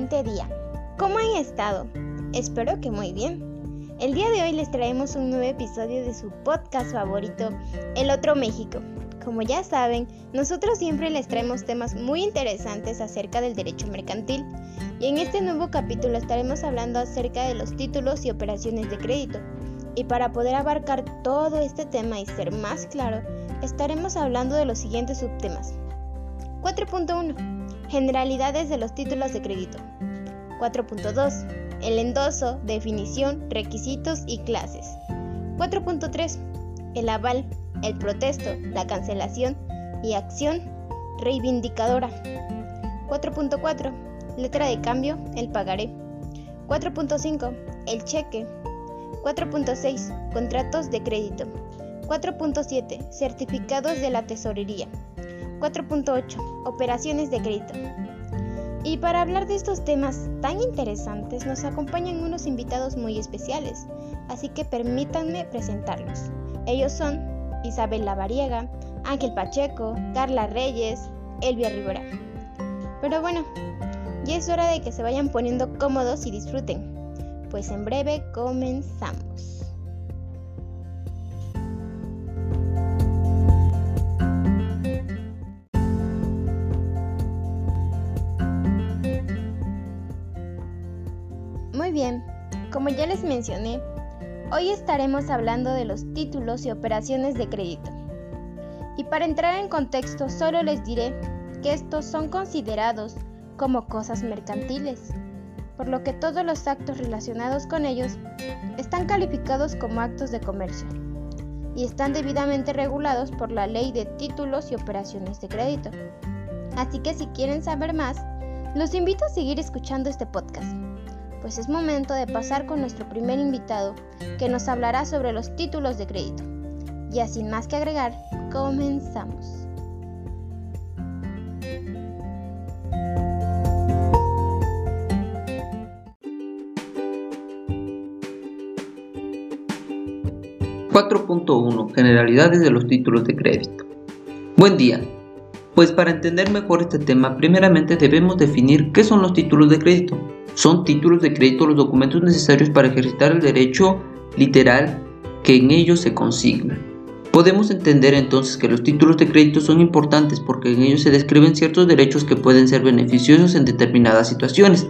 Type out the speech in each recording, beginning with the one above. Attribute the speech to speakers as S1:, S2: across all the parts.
S1: día. ¿Cómo han estado? Espero que muy bien. El día de hoy les traemos un nuevo episodio de su podcast favorito, El Otro México. Como ya saben, nosotros siempre les traemos temas muy interesantes acerca del derecho mercantil y en este nuevo capítulo estaremos hablando acerca de los títulos y operaciones de crédito. Y para poder abarcar todo este tema y ser más claro, estaremos hablando de los siguientes subtemas. 4.1. Generalidades de los títulos de crédito. 4.2. El endoso, definición, requisitos y clases. 4.3. El aval, el protesto, la cancelación y acción reivindicadora. 4.4. Letra de cambio, el pagaré. 4.5. El cheque. 4.6. Contratos de crédito. 4.7. Certificados de la tesorería. 4.8. Operaciones de crédito. Y para hablar de estos temas tan interesantes nos acompañan unos invitados muy especiales, así que permítanme presentarlos. Ellos son Isabel Lavariega, Ángel Pacheco, Carla Reyes, Elvia Rivera. Pero bueno, ya es hora de que se vayan poniendo cómodos y disfruten, pues en breve comenzamos. Bien, como ya les mencioné, hoy estaremos hablando de los títulos y operaciones de crédito. Y para entrar en contexto solo les diré que estos son considerados como cosas mercantiles, por lo que todos los actos relacionados con ellos están calificados como actos de comercio y están debidamente regulados por la ley de títulos y operaciones de crédito. Así que si quieren saber más, los invito a seguir escuchando este podcast pues es momento de pasar con nuestro primer invitado, que nos hablará sobre los títulos de crédito. Y sin más que agregar, comenzamos.
S2: ...4.1... Generalidades de los títulos de crédito. Buen día. Pues para entender mejor este tema, primeramente debemos definir qué son los títulos de crédito. Son títulos de crédito los documentos necesarios para ejercitar el derecho literal que en ellos se consigna. Podemos entender entonces que los títulos de crédito son importantes porque en ellos se describen ciertos derechos que pueden ser beneficiosos en determinadas situaciones.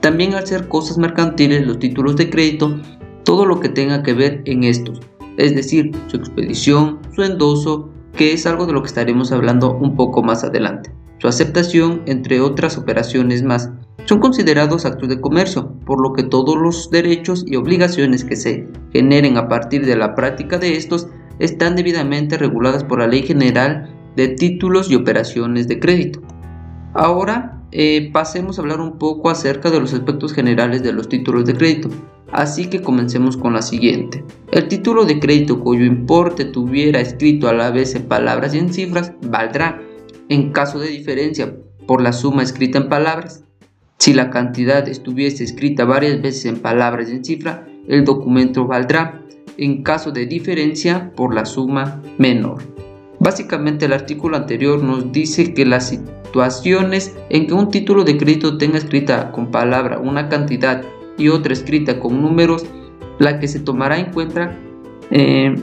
S2: También al ser cosas mercantiles, los títulos de crédito, todo lo que tenga que ver en estos, es decir, su expedición, su endoso, que es algo de lo que estaremos hablando un poco más adelante, su aceptación, entre otras operaciones más son considerados actos de comercio, por lo que todos los derechos y obligaciones que se generen a partir de la práctica de estos están debidamente reguladas por la Ley General de Títulos y Operaciones de Crédito. Ahora eh, pasemos a hablar un poco acerca de los aspectos generales de los títulos de crédito. Así que comencemos con la siguiente. El título de crédito cuyo importe tuviera escrito a la vez en palabras y en cifras valdrá, en caso de diferencia por la suma escrita en palabras, si la cantidad estuviese escrita varias veces en palabras y en cifra, el documento valdrá, en caso de diferencia, por la suma menor. Básicamente el artículo anterior nos dice que las situaciones en que un título de crédito tenga escrita con palabra una cantidad y otra escrita con números, la que se tomará en cuenta eh,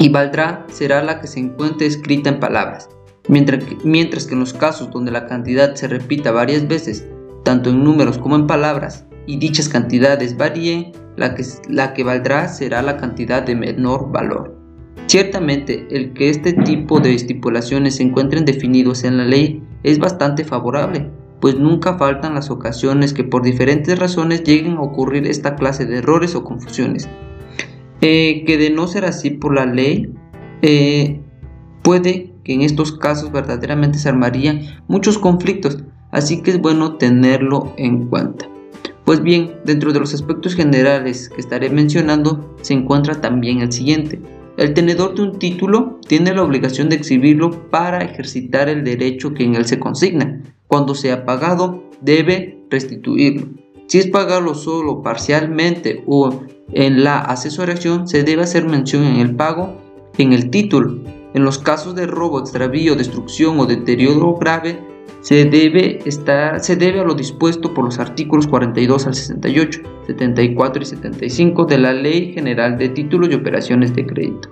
S2: y valdrá será la que se encuentre escrita en palabras. Mientras mientras que en los casos donde la cantidad se repita varias veces tanto en números como en palabras, y dichas cantidades varíen, la que, la que valdrá será la cantidad de menor valor. Ciertamente, el que este tipo de estipulaciones se encuentren definidos en la ley es bastante favorable, pues nunca faltan las ocasiones que por diferentes razones lleguen a ocurrir esta clase de errores o confusiones. Eh, que de no ser así por la ley, eh, puede que en estos casos verdaderamente se armarían muchos conflictos, así que es bueno tenerlo en cuenta. Pues bien, dentro de los aspectos generales que estaré mencionando se encuentra también el siguiente. El tenedor de un título tiene la obligación de exhibirlo para ejercitar el derecho que en él se consigna. Cuando sea pagado, debe restituirlo. Si es pagarlo solo parcialmente o en la asesoración, se debe hacer mención en el pago en el título. En los casos de robo, extravío, destrucción o deterioro grave, se debe, se debe a lo dispuesto por los artículos 42 al 68, 74 y 75 de la Ley General de Títulos y Operaciones de Crédito.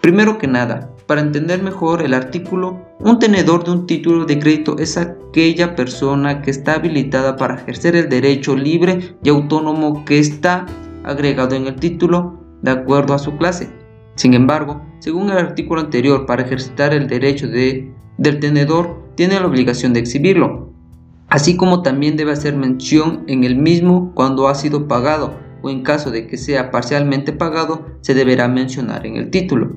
S2: Primero que nada, para entender mejor el artículo, un tenedor de un título de crédito es aquella persona que está habilitada para ejercer el derecho libre y autónomo que está agregado en el título de acuerdo a su clase. Sin embargo, según el artículo anterior, para ejercitar el derecho de, del tenedor tiene la obligación de exhibirlo, así como también debe hacer mención en el mismo cuando ha sido pagado o en caso de que sea parcialmente pagado, se deberá mencionar en el título.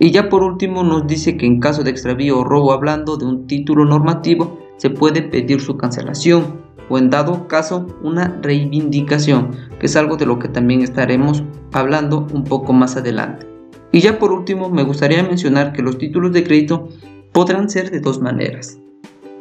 S2: Y ya por último nos dice que en caso de extravío o robo hablando de un título normativo se puede pedir su cancelación o en dado caso una reivindicación, que es algo de lo que también estaremos hablando un poco más adelante. Y ya por último me gustaría mencionar que los títulos de crédito podrán ser de dos maneras,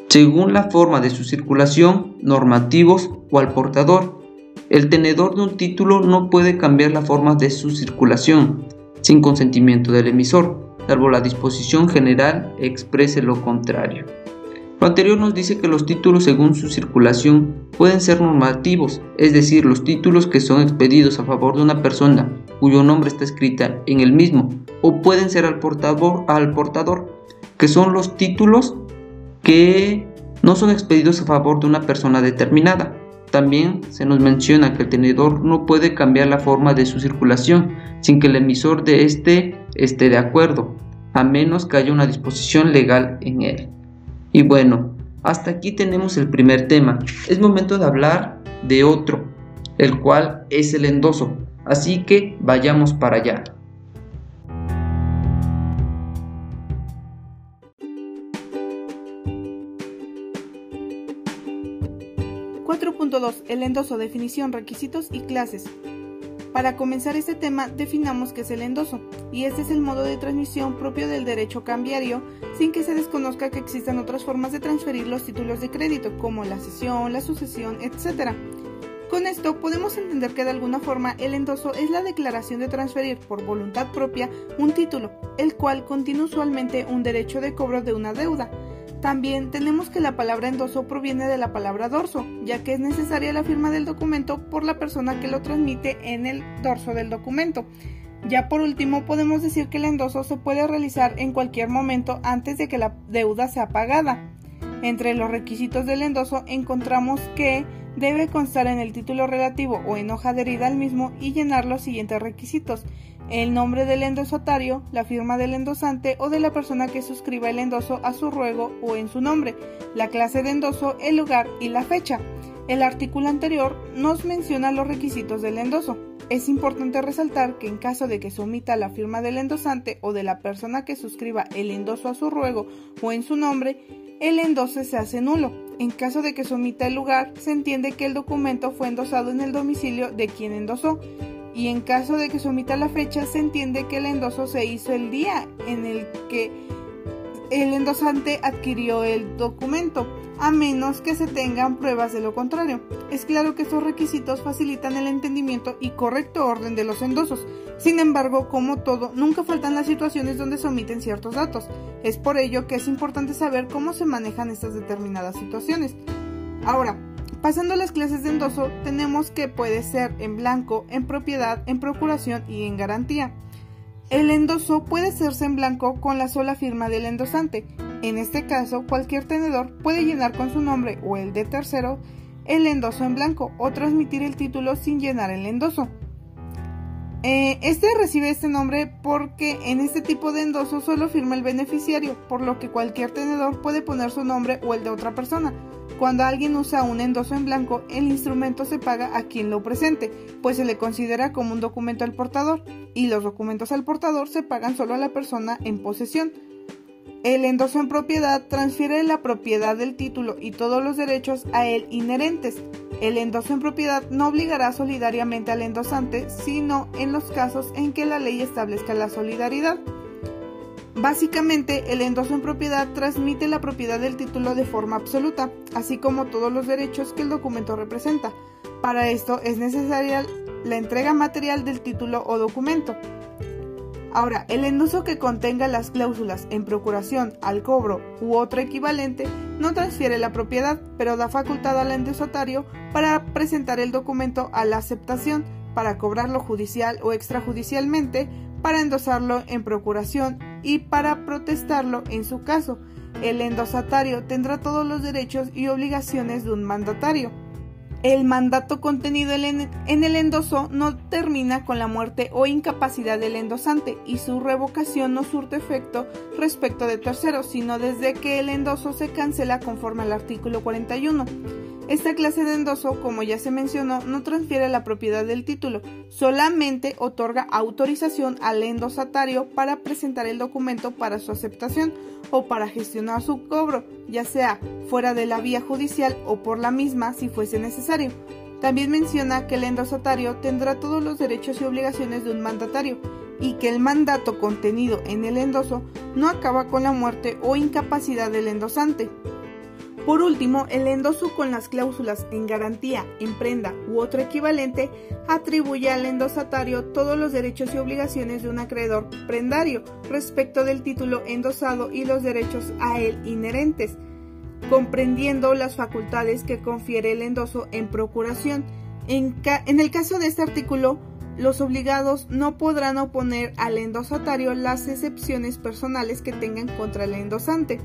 S2: según la forma de su circulación, normativos o al portador. El tenedor de un título no puede cambiar la forma de su circulación, sin consentimiento del emisor, salvo la disposición general exprese lo contrario. Lo anterior nos dice que los títulos según su circulación pueden ser normativos, es decir, los títulos que son expedidos a favor de una persona cuyo nombre está escrita en el mismo, o pueden ser al portador, al portador que son los títulos que no son expedidos a favor de una persona determinada. También se nos menciona que el tenedor no puede cambiar la forma de su circulación sin que el emisor de este esté de acuerdo, a menos que haya una disposición legal en él. Y bueno, hasta aquí tenemos el primer tema. Es momento de hablar de otro, el cual es el endoso. Así que vayamos para allá.
S3: 4.2 El endoso, definición, requisitos y clases. Para comenzar este tema, definamos qué es el endoso, y este es el modo de transmisión propio del derecho cambiario, sin que se desconozca que existan otras formas de transferir los títulos de crédito, como la cesión, la sucesión, etc. Con esto podemos entender que de alguna forma el endoso es la declaración de transferir por voluntad propia un título, el cual contiene usualmente un derecho de cobro de una deuda, también tenemos que la palabra endoso proviene de la palabra dorso, ya que es necesaria la firma del documento por la persona que lo transmite en el dorso del documento. Ya por último, podemos decir que el endoso se puede realizar en cualquier momento antes de que la deuda sea pagada. Entre los requisitos del endoso encontramos que debe constar en el título relativo o en hoja adherida al mismo y llenar los siguientes requisitos el nombre del endosotario, la firma del endosante o de la persona que suscriba el endoso a su ruego o en su nombre, la clase de endoso, el lugar y la fecha. El artículo anterior nos menciona los requisitos del endoso. Es importante resaltar que en caso de que se omita la firma del endosante o de la persona que suscriba el endoso a su ruego o en su nombre, el endoso se hace nulo. En caso de que se omita el lugar, se entiende que el documento fue endosado en el domicilio de quien endosó y en caso de que se omita la fecha se entiende que el endoso se hizo el día en el que el endosante adquirió el documento, a menos que se tengan pruebas de lo contrario. Es claro que estos requisitos facilitan el entendimiento y correcto orden de los endosos. Sin embargo, como todo, nunca faltan las situaciones donde se omiten ciertos datos. Es por ello que es importante saber cómo se manejan estas determinadas situaciones. Ahora, Pasando las clases de endoso, tenemos que puede ser en blanco, en propiedad, en procuración y en garantía. El endoso puede hacerse en blanco con la sola firma del endosante. En este caso, cualquier tenedor puede llenar con su nombre o el de tercero el endoso en blanco o transmitir el título sin llenar el endoso. Eh, este recibe este nombre porque en este tipo de endoso solo firma el beneficiario, por lo que cualquier tenedor puede poner su nombre o el de otra persona. Cuando alguien usa un endoso en blanco, el instrumento se paga a quien lo presente, pues se le considera como un documento al portador, y los documentos al portador se pagan solo a la persona en posesión. El endoso en propiedad transfiere la propiedad del título y todos los derechos a él inherentes. El endoso en propiedad no obligará solidariamente al endosante, sino en los casos en que la ley establezca la solidaridad. Básicamente, el endoso en propiedad transmite la propiedad del título de forma absoluta, así como todos los derechos que el documento representa. Para esto es necesaria la entrega material del título o documento. Ahora, el endoso que contenga las cláusulas en procuración, al cobro u otro equivalente no transfiere la propiedad, pero da facultad al endosatario para presentar el documento a la aceptación, para cobrarlo judicial o extrajudicialmente, para endosarlo en procuración y para protestarlo en su caso. El endosatario tendrá todos los derechos y obligaciones de un mandatario. El mandato contenido en el endoso no termina con la muerte o incapacidad del endosante y su revocación no surte efecto respecto de terceros, sino desde que el endoso se cancela conforme al artículo 41. Esta clase de endoso, como ya se mencionó, no transfiere la propiedad del título, solamente otorga autorización al endosatario para presentar el documento para su aceptación o para gestionar su cobro, ya sea fuera de la vía judicial o por la misma si fuese necesario. También menciona que el endosatario tendrá todos los derechos y obligaciones de un mandatario y que el mandato contenido en el endoso no acaba con la muerte o incapacidad del endosante. Por último, el endoso con las cláusulas en garantía, en prenda u otro equivalente atribuye al endosatario todos los derechos y obligaciones de un acreedor prendario respecto del título endosado y los derechos a él inherentes, comprendiendo las facultades que confiere el endoso en procuración. En, en el caso de este artículo, los obligados no podrán oponer al endosatario las excepciones personales que tengan contra el endosante.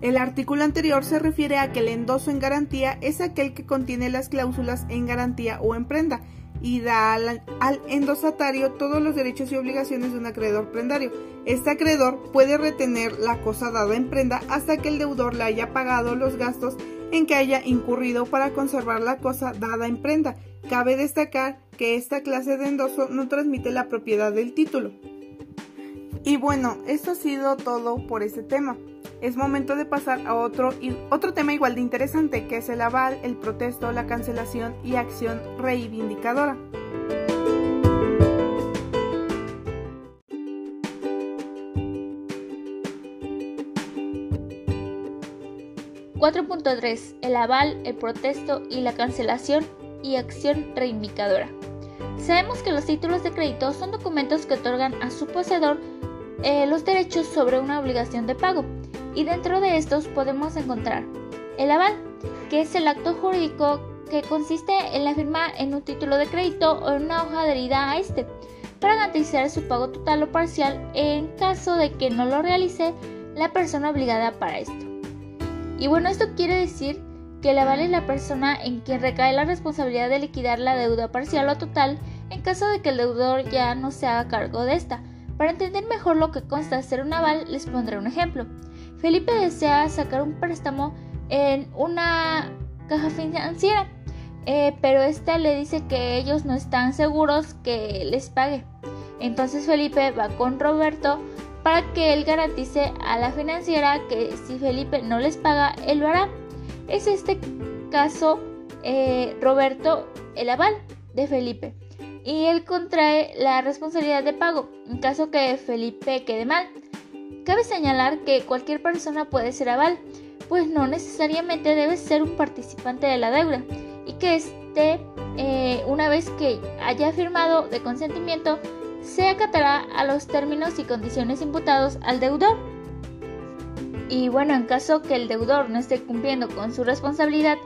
S3: El artículo anterior se refiere a que el endoso en garantía es aquel que contiene las cláusulas en garantía o en prenda y da al, endosatario todos los derechos y obligaciones de un acreedor prendario. Este acreedor puede retener la cosa dada en prenda hasta que el deudor le haya pagado los gastos en que haya incurrido para conservar la cosa dada en prenda. Cabe destacar que esta clase de endoso no transmite la propiedad del título. Y bueno, esto ha sido todo por este tema es momento de pasar a otro, otro tema igual de interesante, que es el aval, el protesto, la cancelación y acción reivindicadora.
S4: ...4.3... El aval, el protesto y la cancelación y acción reivindicadora. Sabemos que los títulos de crédito son documentos que otorgan a su poseedor eh, los derechos sobre una obligación de pago y dentro de estos podemos encontrar el aval, que es el acto jurídico que consiste en la firma en un título de crédito o en una hoja adherida a este, para garantizar su pago total o parcial en caso de que no lo realice la persona obligada para esto. Y bueno, esto quiere decir que el aval es la persona en quien recae la responsabilidad de liquidar la deuda parcial o total en caso de que el deudor ya no se haga cargo de esta. Para entender mejor lo que consta ser un aval, les pondré un ejemplo. Felipe desea sacar un préstamo en una caja financiera, eh, pero esta le dice que ellos no están seguros que les pague. Entonces Felipe va con Roberto para que él garantice a la financiera que si Felipe no les paga, él lo hará. Es este caso eh, Roberto el aval de Felipe y él contrae la responsabilidad de pago en caso que Felipe quede mal. Cabe señalar que cualquier persona puede ser aval, pues no necesariamente debe ser un participante de la deuda y que éste, eh, una vez que haya firmado de consentimiento, se acatará a los términos y condiciones imputados al deudor. Y bueno, en caso que el deudor no esté cumpliendo con su responsabilidad,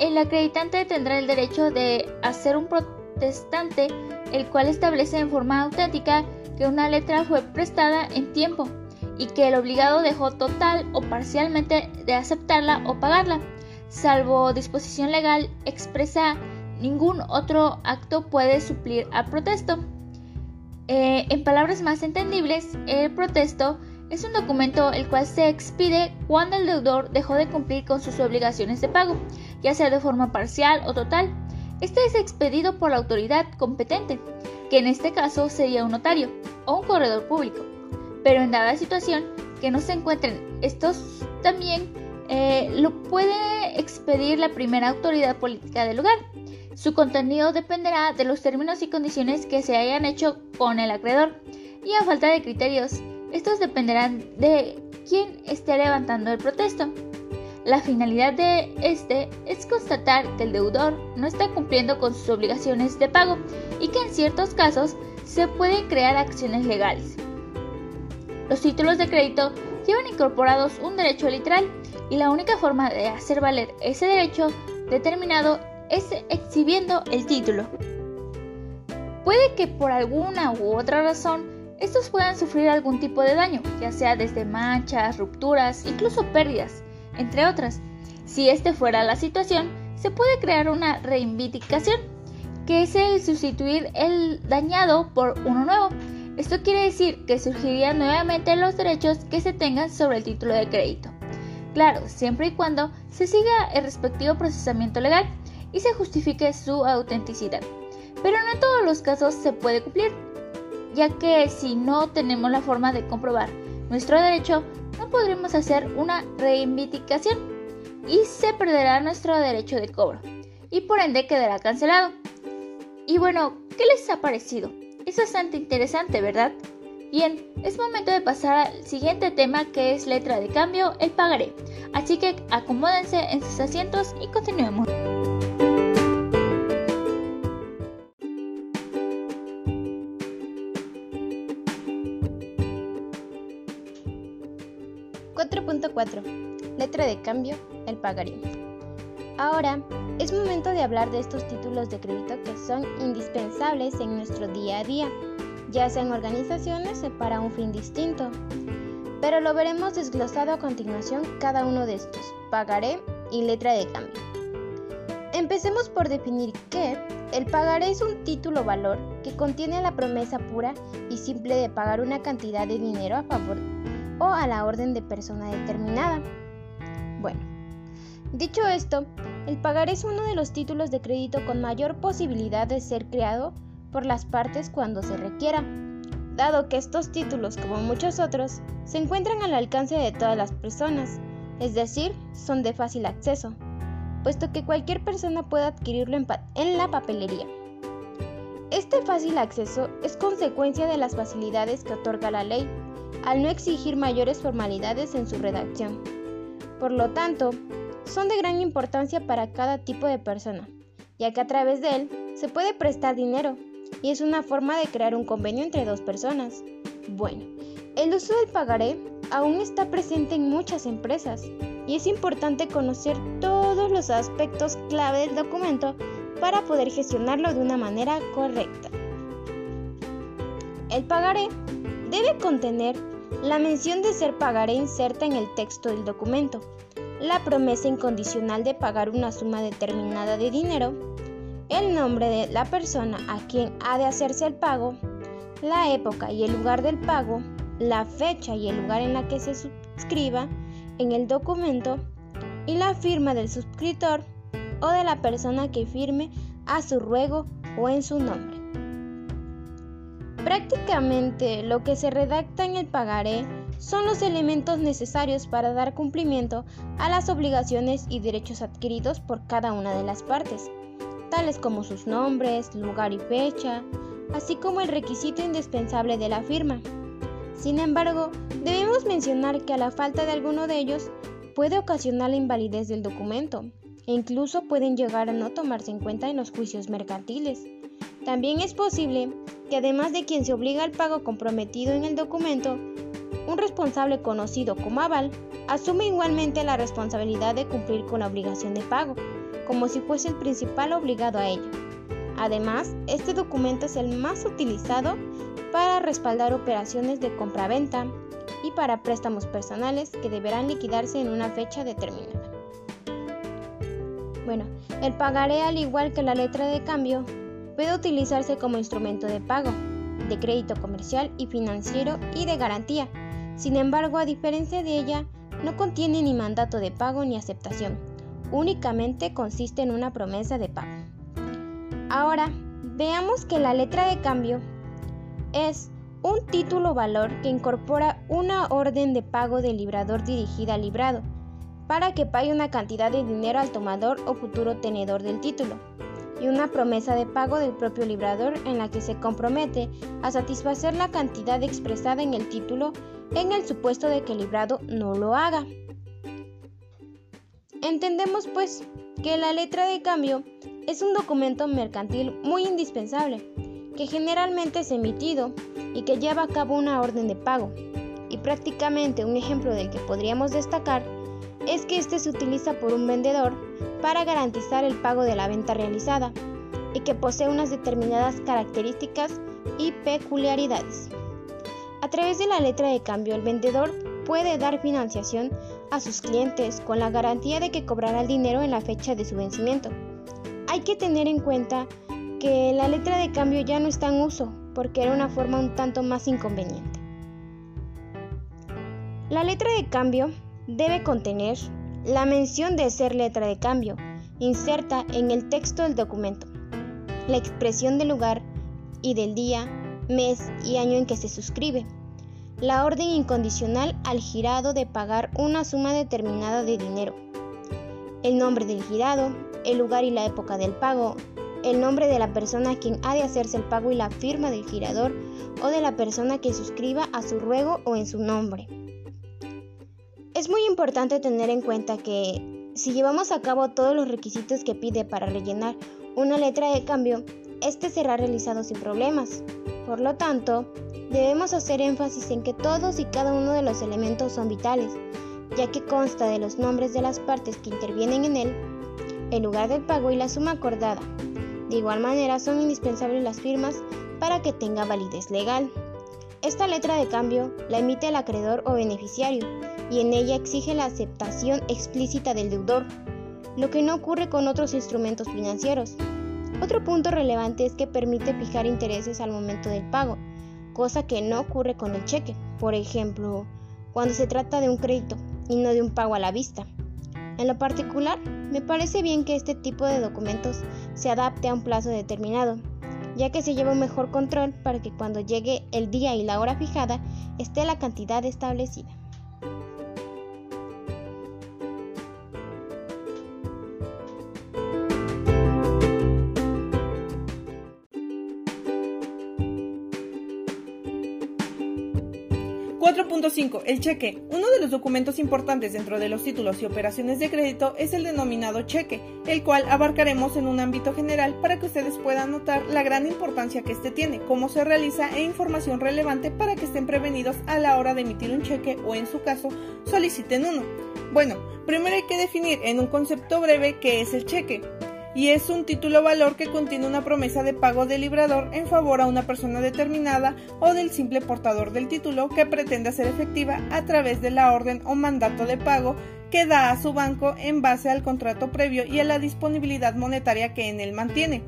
S4: el acreditante tendrá el derecho de hacer un protestante, el cual establece en forma auténtica que una letra fue prestada en tiempo y que el obligado dejó total o parcialmente de aceptarla o pagarla, salvo disposición legal expresa, ningún otro acto puede suplir al protesto. Eh, en palabras más entendibles, el protesto es un documento el cual se expide cuando el deudor dejó de cumplir con sus obligaciones de pago, ya sea de forma parcial o total. Este es expedido por la autoridad competente, que en este caso sería un notario o un corredor público pero en dada situación que no se encuentren estos también eh, lo puede expedir la primera autoridad política del lugar. Su contenido dependerá de los términos y condiciones que se hayan hecho con el acreedor y a falta de criterios, estos dependerán de quién esté levantando el protesto. La finalidad de este es constatar que el deudor no está cumpliendo con sus obligaciones de pago y que en ciertos casos se pueden crear acciones legales. Los títulos de crédito llevan incorporados un derecho literal y la única forma de hacer valer ese derecho determinado es exhibiendo el título. Puede que por alguna u otra razón estos puedan sufrir algún tipo de daño, ya sea desde manchas, rupturas, incluso pérdidas, entre otras. Si este fuera la situación, se puede crear una reivindicación, que es el sustituir el dañado por uno nuevo. Esto quiere decir que surgirían nuevamente los derechos que se tengan sobre el título de crédito. Claro, siempre y cuando se siga el respectivo procesamiento legal y se justifique su autenticidad. Pero no en todos los casos se puede cumplir, ya que si no tenemos la forma de comprobar nuestro derecho, no podremos hacer una reivindicación y se perderá nuestro derecho de cobro y por ende quedará cancelado. Y bueno, ¿qué les ha parecido? Es bastante interesante, ¿verdad? Bien, es momento de pasar al siguiente tema que es letra de cambio, el pagaré. Así que acomódense en sus asientos y continuemos.
S1: 4.4 Letra de cambio, el pagaré. Ahora es momento de hablar de estos títulos de crédito que son indispensables en nuestro día a día, ya sea en organizaciones o para un fin distinto. Pero lo veremos desglosado a continuación cada uno de estos, pagaré y letra de cambio. Empecemos por definir que el pagaré es un título valor que contiene la promesa pura y simple de pagar una cantidad de dinero a favor o a la orden de persona determinada. Bueno, dicho esto, el pagaré es uno de los títulos de crédito con mayor posibilidad de ser creado por las partes cuando se requiera, dado que estos títulos, como muchos otros, se encuentran al alcance de todas las personas, es decir, son de fácil acceso, puesto que cualquier persona puede adquirirlo en, la papelería. Este fácil acceso es consecuencia de las facilidades que otorga la ley, al no exigir mayores formalidades en su redacción. Por lo tanto, son de gran importancia para cada tipo de persona, ya que a través de él se puede prestar dinero y es una forma de crear un convenio entre dos personas. Bueno, el uso del pagaré aún está presente en muchas empresas y es importante conocer todos los aspectos clave del documento para poder gestionarlo de una manera correcta. El pagaré debe contener la mención de ser pagaré inserta en el texto del documento, la promesa incondicional de pagar una suma determinada de dinero, el nombre de la persona a quien ha de hacerse el pago, la época y el lugar del pago, la fecha y el lugar en la que se suscriba en el documento y la firma del suscriptor o de la persona que firme a su ruego o en su nombre. Prácticamente lo que se redacta en el pagaré son los elementos necesarios para dar cumplimiento a las obligaciones y derechos adquiridos por cada una de las partes, tales como sus nombres, lugar y fecha, así como el requisito indispensable de la firma. Sin embargo, debemos mencionar que a la falta de alguno de ellos puede ocasionar la invalidez del documento e incluso pueden llegar a no tomarse en cuenta en los juicios mercantiles. También es posible que además de quien se obliga al pago comprometido en el documento, un responsable conocido como aval asume igualmente la responsabilidad de cumplir con la obligación de pago, como si fuese el principal obligado a ello. Además, este documento es el más utilizado para respaldar operaciones de compraventa y para préstamos personales que deberán liquidarse en una fecha determinada. Bueno, el pagaré al igual que la letra de cambio puede utilizarse como instrumento de pago, de crédito comercial y financiero y de garantía. Sin embargo, a diferencia de ella, no contiene ni mandato de pago ni aceptación, únicamente consiste en una promesa de pago. Ahora, veamos que la letra de cambio es un título valor que incorpora una orden de pago del librador dirigida al librado, para que pague una cantidad de dinero al tomador o futuro tenedor del título y una promesa de pago del propio librador en la que se compromete a satisfacer la cantidad expresada en el título en el supuesto de que el librado no lo haga. Entendemos pues que la letra de cambio es un documento mercantil muy indispensable, que generalmente es emitido y que lleva a cabo una orden de pago. Y prácticamente un ejemplo del que podríamos destacar es que este se utiliza por un vendedor para garantizar el pago de la venta realizada y que posee unas determinadas características y peculiaridades. A través de la letra de cambio, el vendedor puede dar financiación a sus clientes con la garantía de que cobrará el dinero en la fecha de su vencimiento. Hay que tener en cuenta que la letra de cambio ya no está en uso porque era una forma un tanto más inconveniente. La letra de cambio debe contener la mención de ser letra de cambio inserta en el texto del documento, la expresión del lugar y del día, mes y año en que se suscribe, la orden incondicional al girado de pagar una suma determinada de dinero, el nombre del girado, el lugar y la época del pago, el nombre de la persona a quien ha de hacerse el pago y la firma del girador o de la persona que suscriba a su ruego o en su nombre. Es muy importante tener en cuenta que si llevamos a cabo todos los requisitos que pide para rellenar una letra de cambio, este será realizado sin problemas. Por lo tanto, debemos hacer énfasis en que todos y cada uno de los elementos son vitales, ya que consta de los nombres de las partes que intervienen en él, el lugar del pago y la suma acordada. De igual manera, son indispensables las firmas para que tenga validez legal. Esta letra de cambio la emite el acreedor o beneficiario y en ella exige la aceptación explícita del deudor, lo que no ocurre con otros instrumentos financieros. Otro punto relevante es que permite fijar intereses al momento del pago, cosa que no ocurre con el cheque, por ejemplo, cuando se trata de un crédito y no de un pago a la vista. En lo particular, me parece bien que este tipo de documentos se adapte a un plazo determinado, ya que se lleva un mejor control para que cuando llegue el día y la hora fijada esté la cantidad establecida.
S3: 4.5. El cheque. Uno de los documentos importantes dentro de los títulos y operaciones de crédito es el denominado cheque, el cual abarcaremos en un ámbito general para que ustedes puedan notar la gran importancia que este tiene, cómo se realiza e información relevante para que estén prevenidos a la hora de emitir un cheque o en su caso soliciten uno. Bueno, primero hay que definir en un concepto breve qué es el cheque y es un título valor que contiene una promesa de pago del librador en favor a una persona determinada o del simple portador del título que pretende hacer efectiva a través de la orden o mandato de pago que da a su banco en base al contrato previo y a la disponibilidad monetaria que en él mantiene.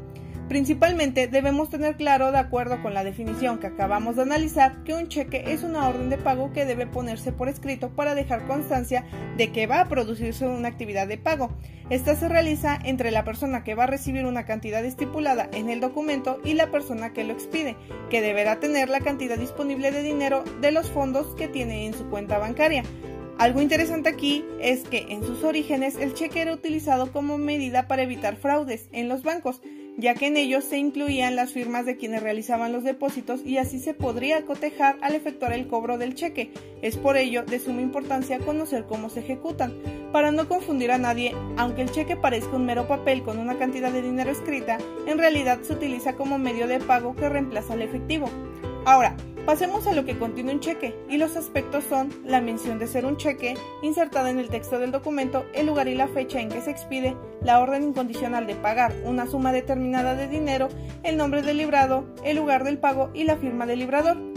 S3: Principalmente debemos tener claro, de acuerdo con la definición que acabamos de analizar, que un cheque es una orden de pago que debe ponerse por escrito para dejar constancia de que va a producirse una actividad de pago. Esta se realiza entre la persona que va a recibir una cantidad estipulada en el documento y la persona que lo expide, que deberá tener la cantidad disponible de dinero de los fondos que tiene en su cuenta bancaria. Algo interesante aquí es que en sus orígenes el cheque era utilizado como medida para evitar fraudes en los bancos, ya que en ellos se incluían las firmas de quienes realizaban los depósitos y así se podría cotejar al efectuar el cobro del cheque. Es por ello de suma importancia conocer cómo se ejecutan. Para no confundir a nadie, aunque el cheque parezca un mero papel con una cantidad de dinero escrita, en realidad se utiliza como medio de pago que reemplaza al efectivo. Ahora, Pasemos a lo que contiene un cheque, y los aspectos son la mención de ser un cheque, insertada en el texto del documento, el lugar y la fecha en que se expide, la orden incondicional de pagar una suma determinada de dinero, el nombre del librado, el lugar del pago y la firma del librador.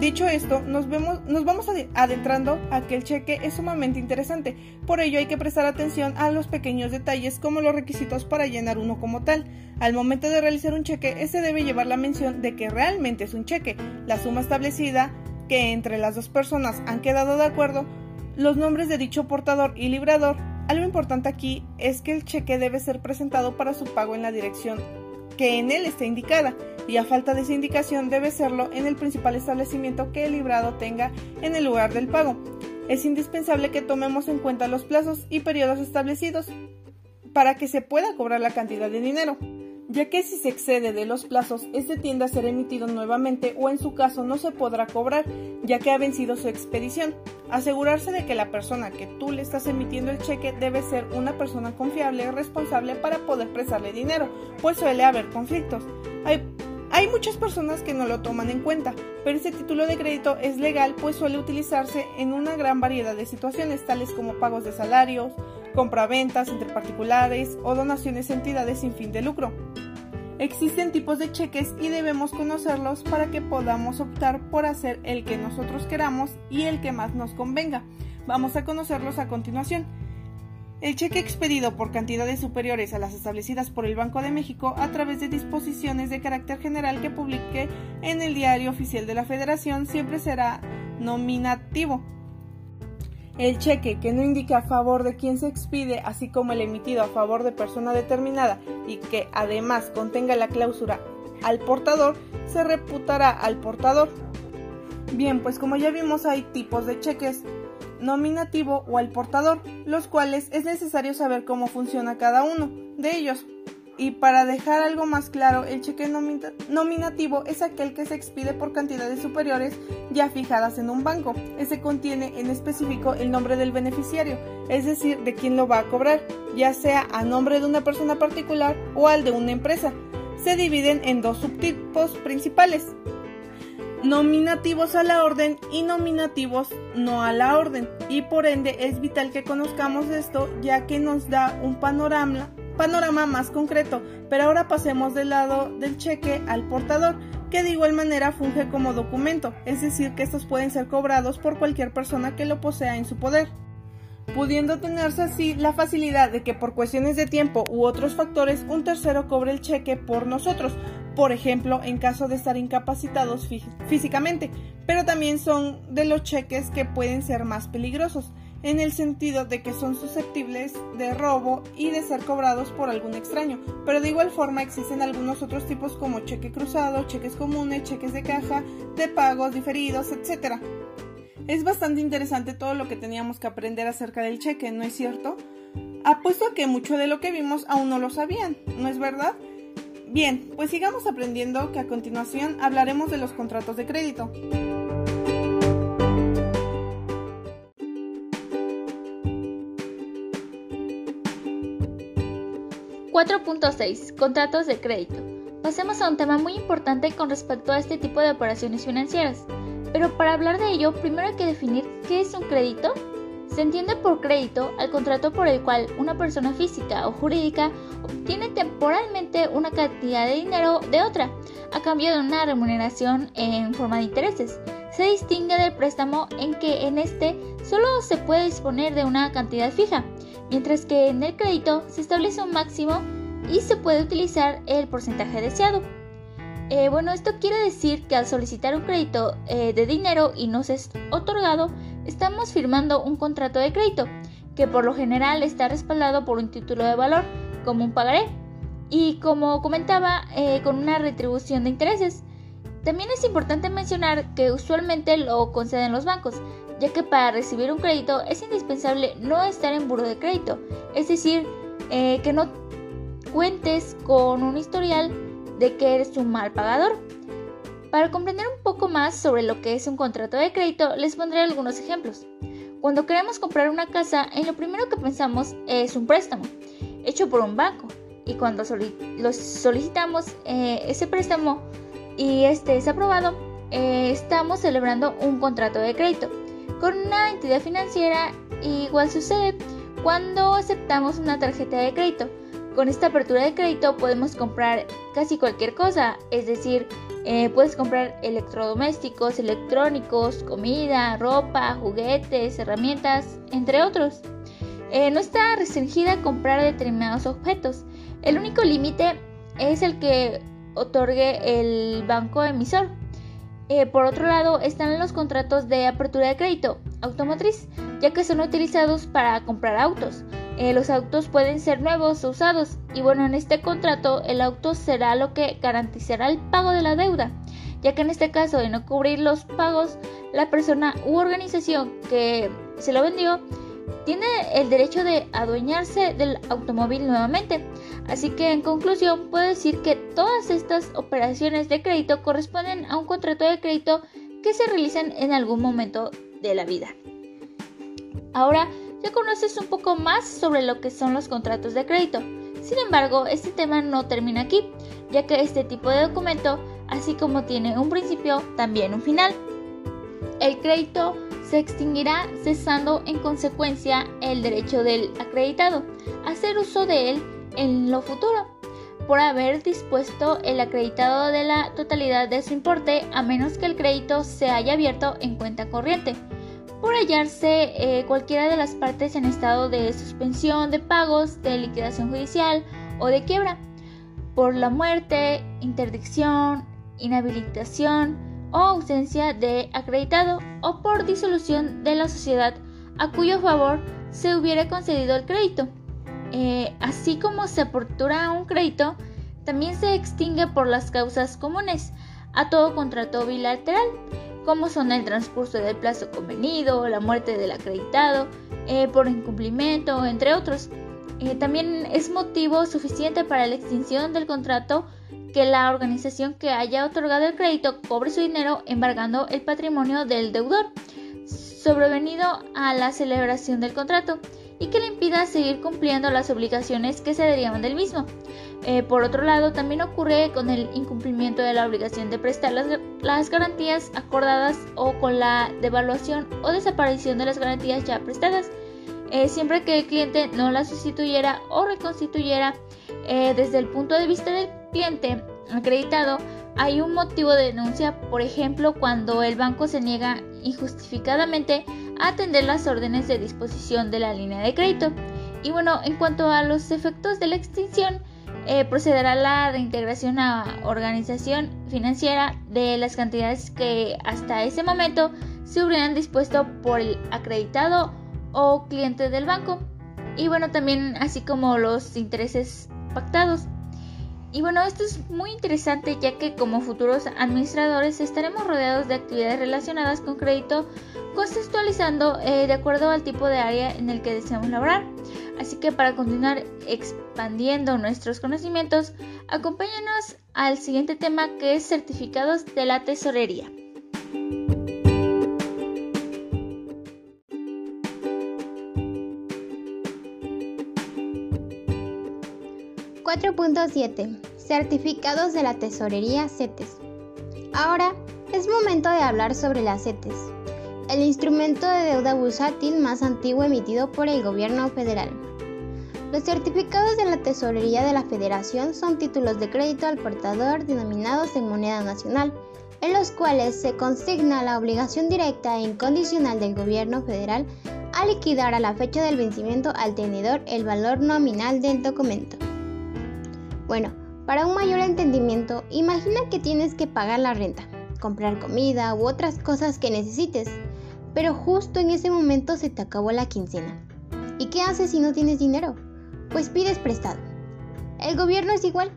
S3: Dicho esto, nos, vemos, nos vamos adentrando a que el cheque es sumamente interesante, por ello hay que prestar atención a los pequeños detalles como los requisitos para llenar uno como tal. Al momento de realizar un cheque, este debe llevar la mención de que realmente es un cheque, la suma establecida, que entre las dos personas han quedado de acuerdo, los nombres de dicho portador y librador. Algo importante aquí es que el cheque debe ser presentado para su pago en la dirección que en él está indicada y a falta de esa indicación debe serlo en el principal establecimiento que el librado tenga en el lugar del pago. Es indispensable que tomemos en cuenta los plazos y periodos establecidos para que se pueda cobrar la cantidad de dinero ya que si se excede de los plazos, este tiende a ser emitido nuevamente o en su caso no se podrá cobrar, ya que ha vencido su expedición. Asegurarse de que la persona que tú le estás emitiendo el cheque debe ser una persona confiable y responsable para poder prestarle dinero, pues suele haber conflictos. Hay, muchas personas que no lo toman en cuenta, pero este título de crédito es legal pues suele utilizarse en una gran variedad de situaciones, tales como pagos de salarios, compraventas entre particulares o donaciones a entidades sin fin de lucro. Existen tipos de cheques y debemos conocerlos para que podamos optar por hacer el que nosotros queramos y el que más nos convenga. Vamos a conocerlos a continuación. El cheque expedido por cantidades superiores a las establecidas por el Banco de México a través de disposiciones de carácter general que publique en el Diario Oficial de la Federación siempre será nominativo. El cheque que no indique a favor de quien se expide, así como el emitido a favor de persona determinada y que además contenga la cláusula al portador, se reputará al portador. Bien, pues como ya vimos hay tipos de cheques nominativo o al portador, los cuales es necesario saber cómo funciona cada uno de ellos. Y para dejar algo más claro, el cheque nominativo es aquel que se expide por cantidades superiores ya fijadas en un banco. Ese contiene en específico el nombre del beneficiario, es decir, de quien lo va a cobrar, ya sea a nombre de una persona particular o al de una empresa. Se dividen en dos subtipos principales, nominativos a la orden y nominativos no a la orden. Y por ende es vital que conozcamos esto ya que nos da un panorama, panorama más concreto. Pero ahora pasemos del lado del cheque al portador, que de igual manera funge como documento, es decir, que estos pueden ser cobrados por cualquier persona que lo posea en su poder pudiendo tenerse así la facilidad de que por cuestiones de tiempo u otros factores un tercero cobre el cheque por nosotros, por ejemplo, en caso de estar incapacitados físicamente, pero también son de los cheques que pueden ser más peligrosos, en el sentido de que son susceptibles de robo y de ser cobrados por algún extraño, pero de igual forma existen algunos otros tipos como cheque cruzado, cheques comunes, cheques de caja, de pagos diferidos, etc. Es bastante interesante todo lo que teníamos que aprender acerca del cheque, ¿no es cierto? Apuesto a que mucho de lo que vimos aún no lo sabían, ¿no es verdad? Bien, pues sigamos aprendiendo que a continuación hablaremos de los contratos de crédito.
S4: ...4.6... Contratos de crédito. Pasemos a un tema muy importante con respecto a este tipo de operaciones financieras. Pero para hablar de ello, primero hay que definir qué es un crédito se entiende por crédito al contrato por el cual una persona física o jurídica obtiene temporalmente una cantidad de dinero de otra, a cambio de una remuneración en forma de intereses. Se distingue del préstamo en que en este solo se puede disponer de una cantidad fija, mientras que en el crédito se establece un máximo y se puede utilizar el porcentaje deseado. Eh, bueno, esto quiere decir que al solicitar un crédito eh, de dinero y no se es otorgado, estamos firmando un contrato de crédito, que por lo general está respaldado por un título de valor, como un pagaré, y como comentaba, eh, con una retribución de intereses. También es importante mencionar que usualmente lo conceden los bancos, ya que para recibir un crédito es indispensable no estar en buro de crédito, es decir, que no cuentes con un historial de que eres un mal pagador. Para comprender un poco más sobre lo que es un contrato de crédito, les pondré algunos ejemplos. Cuando queremos comprar una casa, en lo primero que pensamos es un préstamo, hecho por un banco. Y cuando solicitamos eh, ese préstamo y este es aprobado, eh, estamos celebrando un contrato de crédito con una entidad financiera. Igual sucede cuando aceptamos una tarjeta de crédito con esta apertura de crédito podemos comprar casi cualquier cosa, es decir, eh, puedes comprar electrodomésticos, electrónicos, comida, ropa, juguetes, herramientas, entre otros. Eh, no está restringida a comprar determinados objetos. El único límite es el que otorgue el banco emisor. Eh, por otro lado, están los contratos de apertura de crédito automotriz, ya que son utilizados para comprar autos. Eh, los autos pueden ser nuevos o usados y bueno, en este contrato el auto será lo que garantizará el pago de la deuda, ya que en este caso de no cubrir los pagos, la persona u organización que se lo vendió tiene el derecho de adueñarse del automóvil nuevamente. Así que en conclusión puedo decir que todas estas operaciones de crédito corresponden a un contrato de crédito que se realizan en algún momento de la vida. Ahora, ya conoces un poco más sobre lo que son los contratos de crédito. Sin embargo, este tema no termina aquí, ya que este tipo de documento así como tiene un principio, también un final. El crédito se extinguirá cesando en consecuencia el derecho del acreditado a hacer uso de él en lo futuro por haber dispuesto el acreditado de la totalidad de su importe a menos que el crédito se haya abierto en cuenta corriente por hallarse eh, cualquiera de las partes en estado de suspensión de pagos, de liquidación judicial o de quiebra, por la muerte, interdicción, inhabilitación o ausencia de acreditado o por disolución de la sociedad a cuyo favor se hubiera concedido el crédito. Eh, así como se apertura un crédito, también se extingue por las causas comunes a todo contrato bilateral, como son el transcurso del plazo convenido, la muerte del acreditado, eh, por incumplimiento, entre otros. Eh, también es motivo suficiente para la extinción del contrato que la organización que haya otorgado el crédito cobre su dinero embargando el patrimonio del deudor sobrevenido a la celebración del contrato y que le impida seguir cumpliendo las obligaciones que se derivan del mismo. Eh, por otro lado, también ocurre con el incumplimiento de la obligación de prestar las, garantías acordadas o con la devaluación o desaparición de las garantías ya prestadas. Eh, siempre que el cliente no las sustituyera o reconstituyera eh, desde el punto de vista del cliente acreditado, hay un motivo de denuncia, por ejemplo, cuando el banco se niega injustificadamente atender las órdenes de disposición de la línea de crédito. Y bueno, en cuanto a los efectos de la extinción, eh, procederá la reintegración a organización financiera de las cantidades que hasta ese momento se hubieran dispuesto por el acreditado o cliente del banco. Y bueno, también así como los intereses pactados. Y bueno, esto es muy interesante ya que como futuros administradores estaremos rodeados de actividades relacionadas con crédito, contextualizando eh, de acuerdo al tipo de área en el que deseamos laborar. Así que para continuar expandiendo nuestros conocimientos, acompáñanos al siguiente tema que es certificados de la tesorería.
S1: 4.7 Certificados de la Tesorería CETES. Ahora es momento de hablar sobre las CETES, el instrumento de deuda bursátil más antiguo emitido por el gobierno federal. Los certificados de la Tesorería de la Federación son títulos de crédito al portador denominados en moneda nacional, en los cuales se consigna la obligación directa e incondicional del gobierno federal a liquidar a la fecha del vencimiento al tenedor el valor nominal del documento. Bueno, para un mayor entendimiento, imagina que tienes que pagar la renta, comprar comida u otras cosas que necesites, pero justo en ese momento se te acabó la quincena. ¿Y qué haces si no tienes dinero? Pues pides prestado. El gobierno es igual,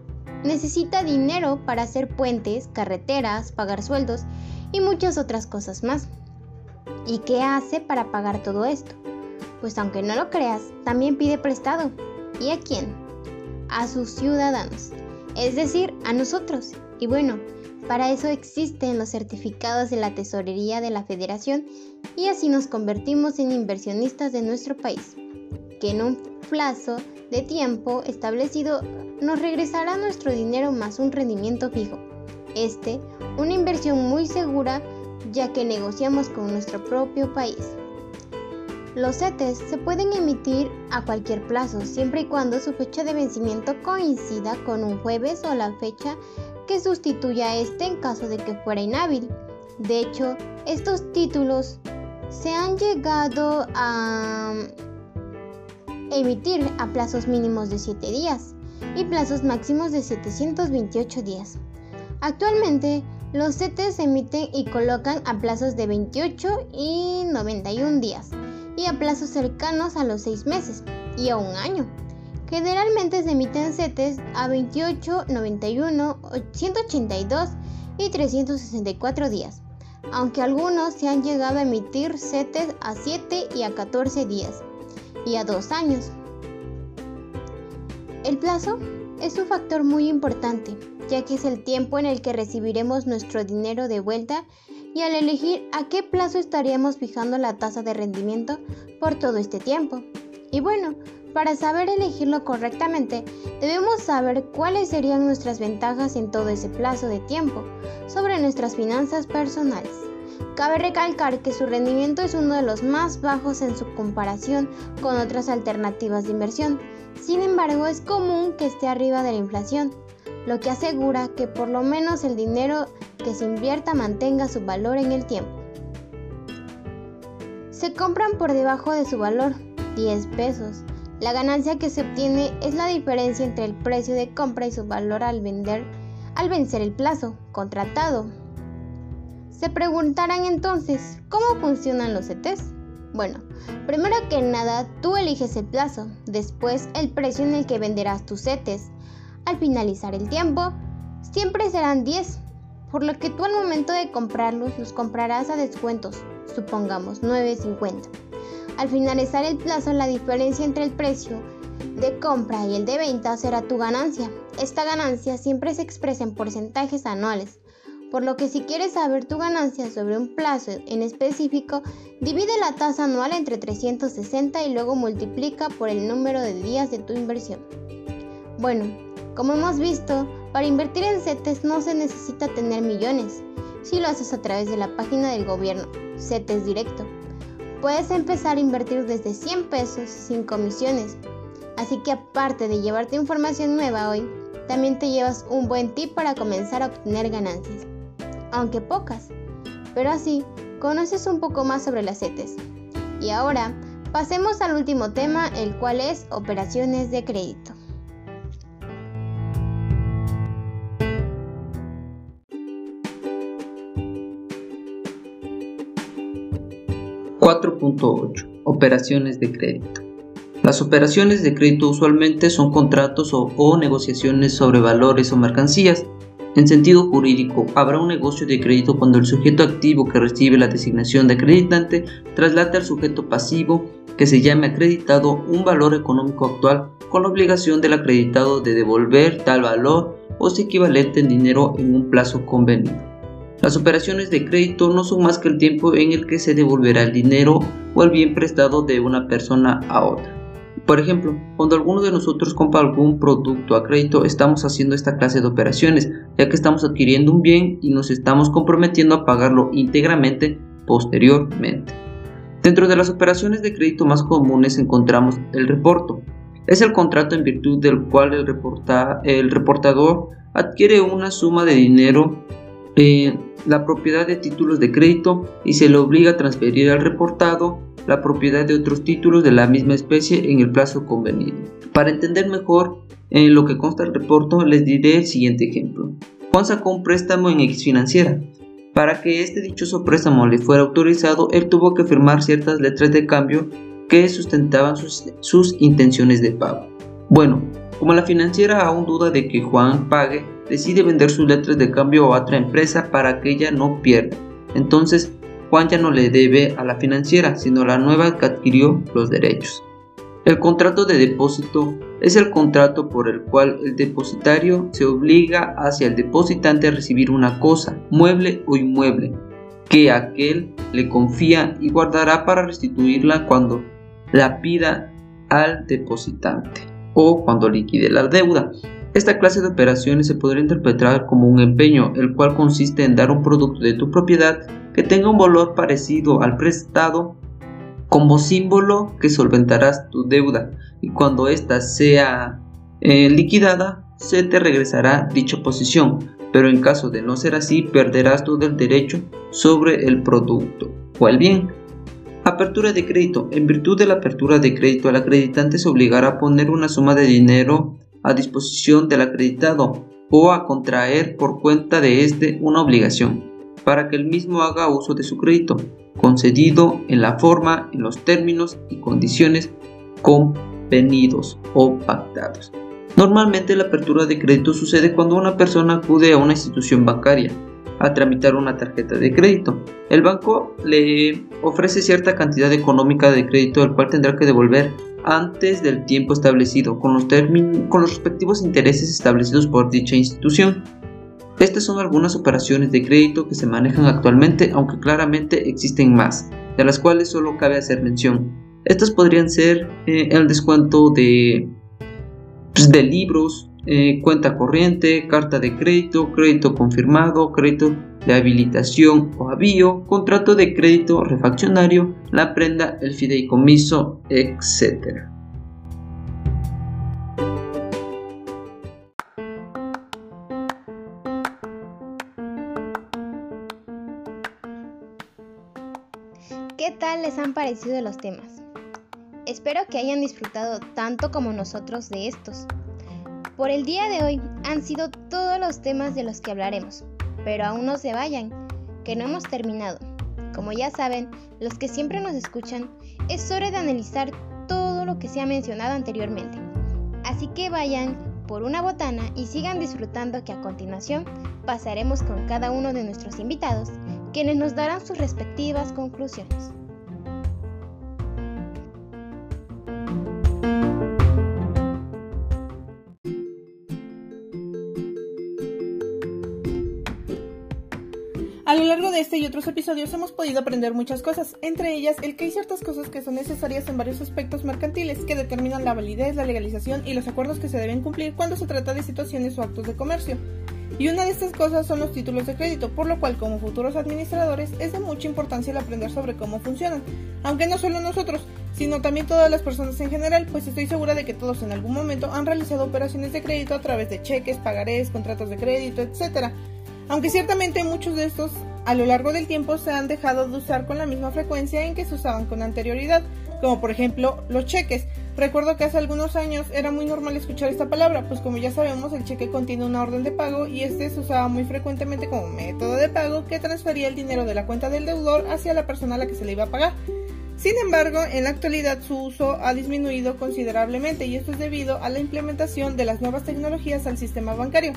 S1: necesita dinero para hacer puentes, carreteras, pagar sueldos y muchas otras cosas más. ¿Y qué hace para pagar todo esto? Pues aunque no lo creas, también pide prestado. ¿Y a quién? A sus ciudadanos, es decir, a nosotros. Y bueno, para eso existen los certificados de la tesorería de la federación y así nos convertimos en inversionistas de nuestro país, que en un plazo de tiempo establecido nos regresará nuestro dinero más un rendimiento fijo. Este, una inversión muy segura ya que negociamos con nuestro propio país. Los CETES se pueden emitir a cualquier plazo, siempre y cuando su fecha de vencimiento coincida con un jueves o la fecha que sustituya a este en caso de que fuera inhábil. De hecho, estos títulos se han llegado a emitir a plazos mínimos de 7 días y plazos máximos de 728 días. Actualmente, los CETES se emiten y colocan a plazos de 28 y 91 días a plazos cercanos a los 6 meses y a un año. Generalmente se emiten CETES a 28, 91, 182 y 364 días, aunque algunos se han llegado a emitir CETES a 7 y a 14 días y a 2 años. El plazo es un factor muy importante, ya que es el tiempo en el que recibiremos nuestro dinero de vuelta y al elegir a qué plazo estaríamos fijando la tasa de rendimiento por todo este tiempo. Y bueno, Para saber elegirlo correctamente, debemos saber cuáles serían nuestras ventajas en todo ese plazo de tiempo sobre nuestras finanzas personales. Cabe recalcar que su rendimiento es uno de los más bajos en su comparación con otras alternativas de inversión. Sin embargo, es común que esté arriba de la inflación, lo que asegura que por lo menos el dinero que se invierta mantenga su valor en el tiempo. Se compran por debajo de su valor, 10 pesos. La ganancia que se obtiene es la diferencia entre el precio de compra y su valor al vender al vencer el plazo contratado. Se preguntarán entonces, ¿cómo funcionan los CETES? Bueno, primero que nada, tú eliges el plazo, después el precio en el que venderás tus CETES. Al finalizar el tiempo, siempre serán 10, por lo que tú al momento de comprarlos los comprarás a descuentos, supongamos 9.50. Al finalizar el plazo, la diferencia entre el precio de compra y el de venta será tu ganancia. Esta ganancia siempre se expresa en porcentajes anuales, por lo que si quieres saber tu ganancia sobre un plazo en específico, divide la tasa anual entre 360 y luego multiplica por el número de días de tu inversión. Bueno, como hemos visto, para invertir en CETES no se necesita tener millones, si lo haces a través de la página del gobierno, CETES Directo. Puedes empezar a invertir desde 100 pesos sin comisiones. Así que aparte de llevarte información nueva hoy, también te llevas un buen tip para comenzar a obtener ganancias, aunque pocas. Pero así, conoces un poco más sobre las CETES. Y ahora, pasemos al último tema, el cual es operaciones de crédito.
S2: 4.8 Operaciones de crédito. Las operaciones de crédito usualmente son contratos o, negociaciones sobre valores o mercancías. En sentido jurídico, habrá un negocio de crédito cuando el sujeto activo que recibe la designación de acreditante traslade al sujeto pasivo que se llame acreditado un valor económico actual con la obligación del acreditado de devolver tal valor o su equivalente en dinero en un plazo convenido. Las operaciones de crédito no son más que el tiempo en el que se devolverá el dinero o el bien prestado de una persona a otra. Por ejemplo, cuando alguno de nosotros compra algún producto a crédito, estamos haciendo esta clase de operaciones, ya que estamos adquiriendo un bien y nos estamos comprometiendo a pagarlo íntegramente posteriormente. Dentro de las operaciones de crédito más comunes encontramos el reporto. Es el contrato en virtud del cual el, el reportador adquiere una suma de dinero eh, la propiedad de títulos de crédito y se le obliga a transferir al reportado la propiedad de otros títulos de la misma especie en el plazo convenido. Para entender mejor lo que consta el reporto, les diré el siguiente ejemplo. Juan sacó un préstamo en X financiera. Para que este dichoso préstamo le fuera autorizado, él tuvo que firmar ciertas letras de cambio que sustentaban sus, sus intenciones de pago. Bueno, como la financiera aún duda de que Juan pague, decide vender sus letras de cambio a otra empresa para que ella no pierda. Entonces, Juan ya no le debe a la financiera, sino a la nueva que adquirió los derechos. El contrato de depósito es el contrato por el cual el depositario se obliga hacia el depositante a recibir una cosa, mueble o inmueble, que aquel le confía y guardará para restituirla cuando la pida al depositante o cuando liquide la deuda. Esta clase de operaciones se podría interpretar como un empeño, el cual consiste en dar un producto de tu propiedad que tenga un valor parecido al prestado como símbolo que solventarás tu deuda y cuando ésta sea eh, liquidada se te regresará dicha posición, pero en caso de no ser así perderás todo el derecho sobre el producto o el bien. Apertura de crédito. En virtud de la apertura de crédito, el acreditante se obligará a poner una suma de dinero a disposición del acreditado o a contraer por cuenta de éste una obligación para que el mismo haga uso de su crédito, concedido en la forma, en los términos y condiciones convenidos o pactados. Normalmente la apertura de crédito sucede cuando una persona acude a una institución bancaria a tramitar una tarjeta de crédito. El banco le ofrece cierta cantidad económica de crédito el cual tendrá que devolver antes del tiempo establecido con los, con los respectivos intereses establecidos por dicha institución. Estas son algunas operaciones de crédito que se manejan actualmente, aunque claramente existen más, de las cuales solo cabe hacer mención. Estas podrían ser eh, el descuento de, pues, de libros, eh, cuenta corriente, carta de crédito, crédito confirmado, crédito de habilitación o avío, contrato de crédito refaccionario, la prenda, el fideicomiso, etc.
S1: ¿Qué tal les han parecido los temas? Espero que hayan disfrutado tanto como nosotros de estos. Por el día de hoy han sido todos los temas de los que hablaremos, pero aún no se vayan, que no hemos terminado. Como ya saben, los que siempre nos escuchan, es hora de analizar todo lo que se ha mencionado anteriormente. Así que vayan por una botana y sigan disfrutando que a continuación pasaremos con cada uno de nuestros invitados, quienes nos darán sus respectivas conclusiones.
S3: Este y otros episodios hemos podido aprender muchas cosas, entre ellas el que hay ciertas cosas que son necesarias en varios aspectos mercantiles que determinan la validez, la legalización y los acuerdos que se deben cumplir cuando se trata de situaciones o actos de comercio. Y una de estas cosas son los títulos de crédito, por lo cual como futuros administradores es de mucha importancia el aprender sobre cómo funcionan, aunque no solo nosotros, sino también todas las personas en general, pues estoy segura de que todos en algún momento han realizado operaciones de crédito a través de cheques, pagarés, contratos de crédito, etc aunque ciertamente muchos de estos a lo largo del tiempo se han dejado de usar con la misma frecuencia en que se usaban con anterioridad, como por ejemplo los cheques. Recuerdo que hace algunos años era muy normal escuchar esta palabra, pues como ya sabemos el cheque contiene una orden de pago y este se usaba muy frecuentemente como método de pago que transfería el dinero de la cuenta del deudor hacia la persona a la que se le iba a pagar. Sin embargo, en la actualidad su uso ha disminuido considerablemente y esto es debido a la implementación de las nuevas tecnologías al sistema bancario.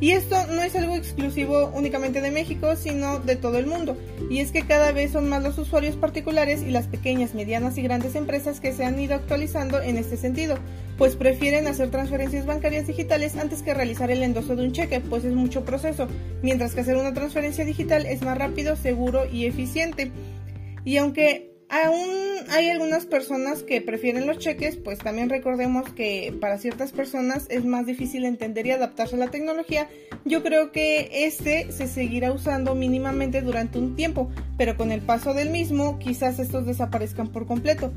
S3: Y esto no es algo exclusivo únicamente de México, sino de todo el mundo. Y es que cada vez son más los usuarios particulares y las pequeñas, medianas y grandes empresas que se han ido actualizando en este sentido, pues prefieren hacer transferencias bancarias digitales antes que realizar el endoso de un cheque, pues es mucho proceso, mientras que hacer una transferencia digital es más rápido, seguro y eficiente. Y aunque Aún hay algunas personas que prefieren los cheques, pues también recordemos que para ciertas personas es más difícil entender y adaptarse a la tecnología. Yo creo que este se seguirá usando mínimamente durante un tiempo, pero con el paso del mismo quizás estos desaparezcan por completo.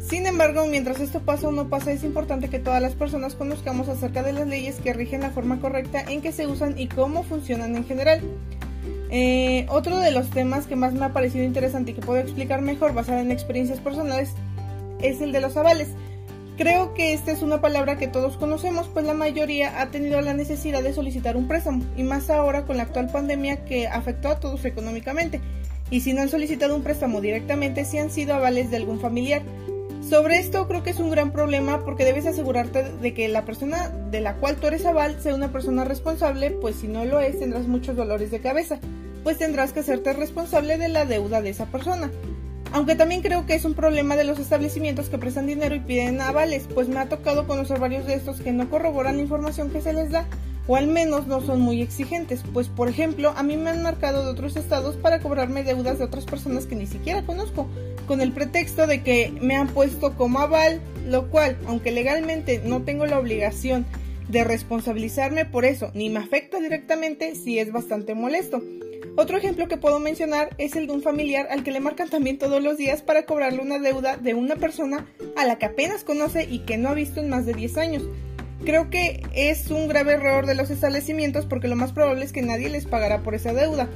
S3: Sin embargo, mientras esto pasa o no pasa, es importante que todas las personas conozcamos acerca de las leyes que rigen la forma correcta en que se usan y cómo funcionan en general. Eh, otro de los temas que más me ha parecido interesante y que puedo explicar mejor basada en experiencias personales es el de los avales. Creo que esta es una palabra que todos conocemos, pues la mayoría ha tenido la necesidad de solicitar un préstamo, y más ahora con la actual pandemia que afectó a todos económicamente. Y si no han solicitado un préstamo directamente, si han sido avales de algún familiar. Sobre esto creo que es un gran problema porque debes asegurarte de que la persona de la cual tú eres aval sea una persona responsable, pues si no lo es tendrás muchos dolores de cabeza. Pues tendrás que hacerte responsable de la deuda de esa persona. Aunque también creo que es un problema de los establecimientos que prestan dinero y piden avales, pues me ha tocado conocer varios de estos que no corroboran la información que se les da, o al menos no son muy exigentes, pues por ejemplo a mí me han marcado de otros estados para cobrarme deudas de otras personas que ni siquiera conozco, con el pretexto de que me han puesto como aval, lo cual, aunque legalmente no tengo la obligación de responsabilizarme por eso, ni me afecta directamente, sí es bastante molesto. Otro ejemplo que puedo mencionar es el de un familiar al que le marcan también todos los días para cobrarle una deuda de una persona a la que apenas conoce y que no ha visto en más de 10 años. Creo que es un grave error de los establecimientos porque lo más probable es que nadie les pagará por esa deuda.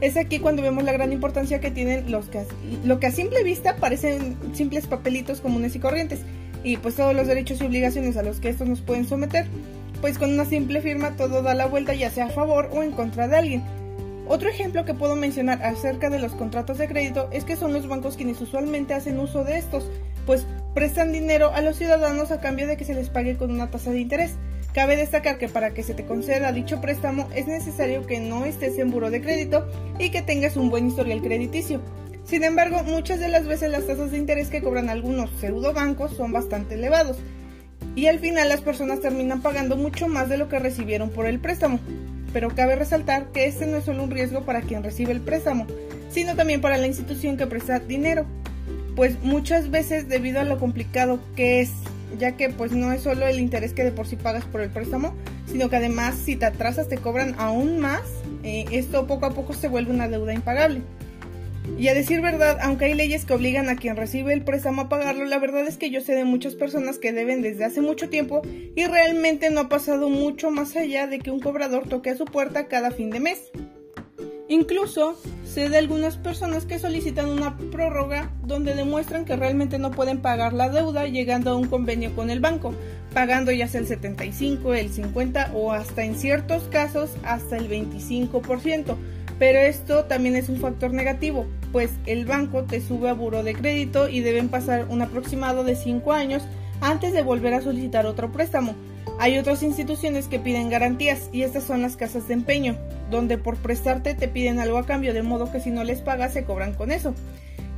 S3: Es aquí cuando vemos la gran importancia que tienen los que, lo que a simple vista parecen simples papelitos comunes y corrientes y pues todos los derechos y obligaciones a los que estos nos pueden someter. Pues con una simple firma todo da la vuelta ya sea a favor o en contra de alguien. Otro ejemplo que puedo mencionar acerca de los contratos de crédito es que son los bancos quienes usualmente hacen uso de estos, pues prestan dinero a los ciudadanos a cambio de que se les pague con una tasa de interés. Cabe destacar que para que se te conceda dicho préstamo es necesario que no estés en buro de crédito y que tengas un buen historial crediticio. Sin embargo, muchas de las veces las tasas de interés que cobran algunos pseudo bancos son bastante elevados y al final las personas terminan pagando mucho más de lo que recibieron por el préstamo pero cabe resaltar que este no es solo un riesgo para quien recibe el préstamo, sino también para la institución que presta dinero. pues muchas veces debido a lo complicado que es, ya que pues no es solo el interés que de por sí pagas por el préstamo, sino que además si te atrasas te cobran aún más, eh, esto poco a poco se vuelve una deuda impagable. Y a decir verdad, aunque hay leyes que obligan a quien recibe el préstamo a pagarlo, la verdad es que yo sé de muchas personas que deben desde hace mucho tiempo y realmente no ha pasado mucho más allá de que un cobrador toque a su puerta cada fin de mes. Incluso sé de algunas personas que solicitan una prórroga donde demuestran que realmente no pueden pagar la deuda llegando a un convenio con el banco, pagando ya sea el 75, el 50 o hasta en ciertos casos hasta el 25%. Pero esto también es un factor negativo, pues el banco te sube a buro de crédito y deben pasar un aproximado de 5 años antes de volver a solicitar otro préstamo. Hay otras instituciones que piden garantías y estas son las casas de empeño, donde por prestarte te piden algo a cambio, de modo que si no les pagas se cobran con eso.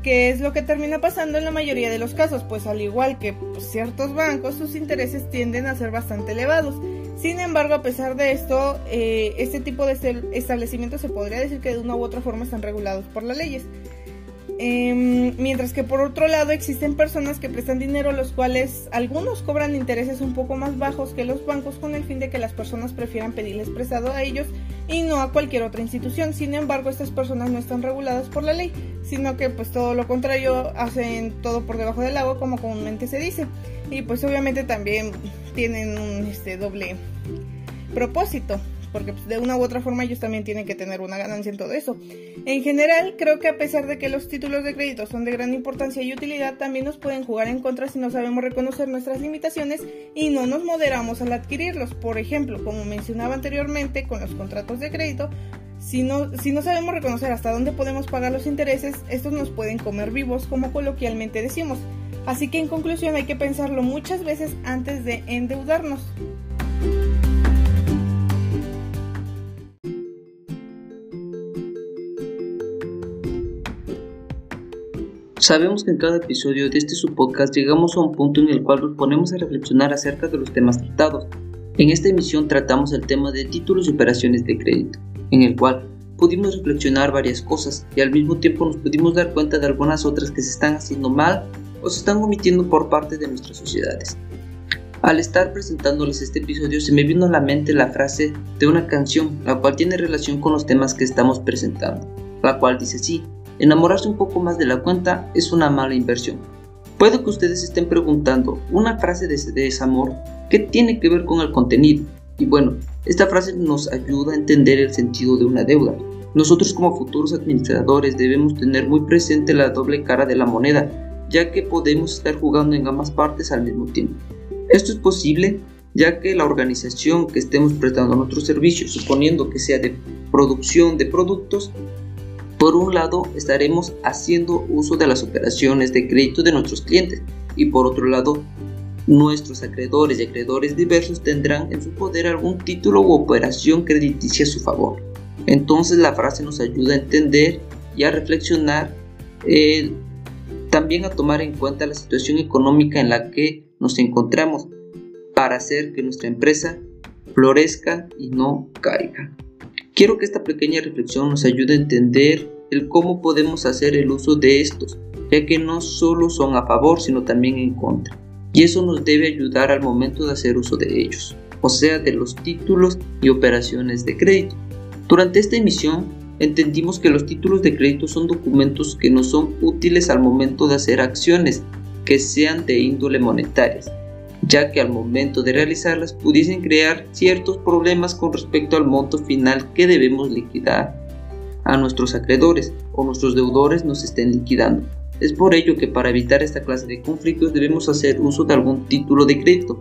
S3: ¿Qué es lo que termina pasando en la mayoría de los casos? Pues al igual que ciertos bancos, sus intereses tienden a ser bastante elevados. Sin embargo, a pesar de esto, eh, este tipo de establecimientos se podría decir que de una u otra forma están regulados por las leyes. Em, mientras que por otro lado existen personas que prestan dinero los cuales algunos cobran intereses un poco más bajos que los bancos con el fin de que las personas prefieran pedirles prestado a ellos y no a cualquier otra institución. Sin embargo, estas personas no están reguladas por la ley, sino que pues todo lo contrario hacen todo por debajo del agua como comúnmente se dice. Y pues obviamente también tienen un este, doble propósito porque pues, de una u otra forma ellos también tienen que tener una ganancia en todo eso. En general, creo que a pesar de que los títulos de crédito son de gran importancia y utilidad, también nos pueden jugar en contra si no sabemos reconocer nuestras limitaciones y no nos moderamos al adquirirlos. Por ejemplo, como mencionaba anteriormente con los contratos de crédito, si no, si no sabemos reconocer hasta dónde podemos pagar los intereses, estos nos pueden comer vivos, como coloquialmente decimos. Así que en conclusión hay que pensarlo muchas veces antes de endeudarnos.
S2: Sabemos que en cada episodio de este subpodcast llegamos a un punto en el cual nos ponemos a reflexionar acerca de los temas tratados. En esta emisión tratamos el tema de títulos y operaciones de crédito, en el cual pudimos reflexionar varias cosas y al mismo tiempo nos pudimos dar cuenta de algunas otras que se están haciendo mal o se están omitiendo por parte de nuestras sociedades. Al estar presentándoles este episodio se me vino a la mente la frase de una canción, la cual tiene relación con los temas que estamos presentando, la cual dice así, enamorarse un poco más de la cuenta es una mala inversión. Puede que ustedes estén preguntando, una frase de desamor, ¿qué tiene que ver con el contenido? Y bueno, esta frase nos ayuda a entender el sentido de una deuda. Nosotros como futuros administradores debemos tener muy presente la doble cara de la moneda, ya que podemos estar jugando en ambas partes al mismo tiempo. Esto es posible ya que la organización que estemos prestando nuestros servicios, suponiendo que sea de producción de productos, por un lado, estaremos haciendo uso de las operaciones de crédito de nuestros clientes y por otro lado, nuestros acreedores y acreedores diversos tendrán en su poder algún título u operación crediticia a su favor. Entonces la frase nos ayuda a entender y a reflexionar, eh, también a tomar en cuenta la situación económica en la que nos encontramos para hacer que nuestra empresa florezca y no caiga. Quiero que esta pequeña reflexión nos ayude a entender el cómo podemos hacer el uso de estos, ya que no solo son a favor, sino también en contra. Y eso nos debe ayudar al momento de hacer uso de ellos, o sea, de los títulos y operaciones de crédito. Durante esta emisión, entendimos que los títulos de crédito son documentos que nos son útiles al momento de hacer acciones que sean de índole monetarias, ya que al momento de realizarlas pudiesen crear ciertos problemas con respecto al monto final que debemos liquidar a nuestros acreedores o nuestros deudores nos estén liquidando. Es por ello que para evitar esta clase de conflictos debemos hacer uso de algún título de crédito,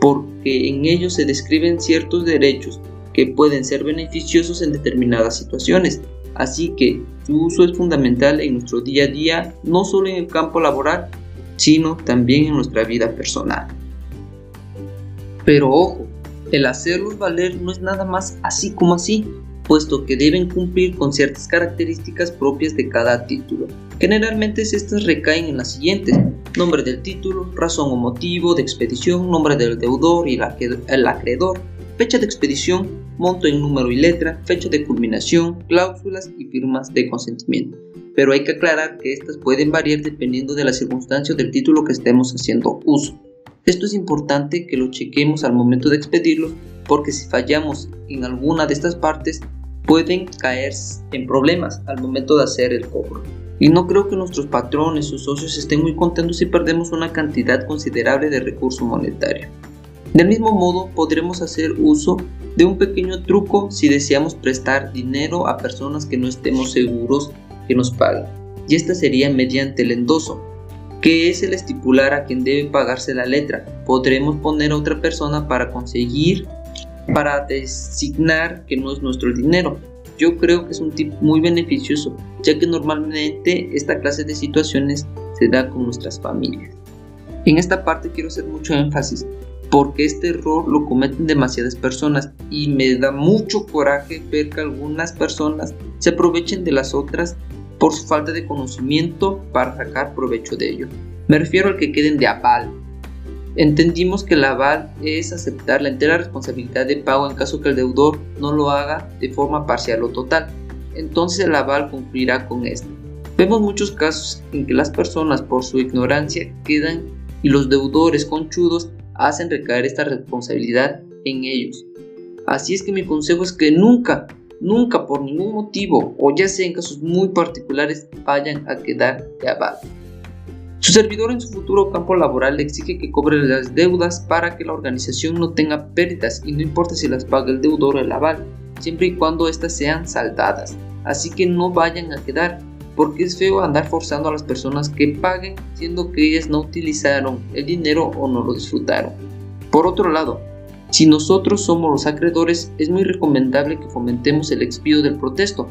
S2: porque en ellos se describen ciertos derechos que pueden ser beneficiosos en determinadas situaciones. Así que su uso es fundamental en nuestro día a día, no solo en el campo laboral, sino también en nuestra vida personal. Pero ojo, el hacerlos valer no es nada más así como así, puesto que deben cumplir con ciertas características propias de cada título. Generalmente estas recaen en las siguientes, nombre del título, razón o motivo de expedición, nombre del deudor y el acreedor, fecha de expedición, monto en número y letra, fecha de culminación, cláusulas y firmas de consentimiento. pero hay que aclarar que estas pueden variar dependiendo de las circunstancias del título que estemos haciendo uso. Esto es importante que lo chequemos al momento de expedirlo porque si fallamos en alguna de estas partes pueden caer en problemas al momento de hacer el cobro. Y no creo que nuestros patrones o socios estén muy contentos si perdemos una cantidad considerable de recurso monetario. Del mismo modo, podremos hacer uso de un pequeño truco si deseamos prestar dinero a personas que no estemos seguros que nos paguen. Y esta sería mediante el endoso, que es el estipular a quien debe pagarse la letra. Podremos poner a otra persona para conseguir, para designar que no es nuestro dinero. Yo creo que es un tip muy beneficioso, ya que normalmente esta clase de situaciones se da con nuestras familias. En esta parte quiero hacer mucho énfasis, porque este error lo cometen demasiadas personas y me da mucho coraje ver que algunas personas se aprovechen de las otras por su falta de conocimiento para sacar provecho de ello. Me refiero al que queden de aval. Entendimos que el aval es aceptar la entera responsabilidad de pago en caso que el deudor no lo haga de forma parcial o total. Entonces el aval cumplirá con esto. Vemos muchos casos en que las personas por su ignorancia quedan y los deudores conchudos hacen recaer esta responsabilidad en ellos. Así es que mi consejo es que nunca, nunca por ningún motivo, o ya sea en casos muy particulares, vayan a quedar de aval. Su servidor en su futuro campo laboral le exige que cobre las deudas para que la organización no tenga pérdidas y no importa si las paga el deudor o el aval, siempre y cuando éstas sean saldadas. Así que no vayan a quedar, porque es feo andar forzando a las personas que paguen siendo que ellas no utilizaron el dinero o no lo disfrutaron. Por otro lado, si nosotros somos los acreedores, es muy recomendable que fomentemos el expío del protesto,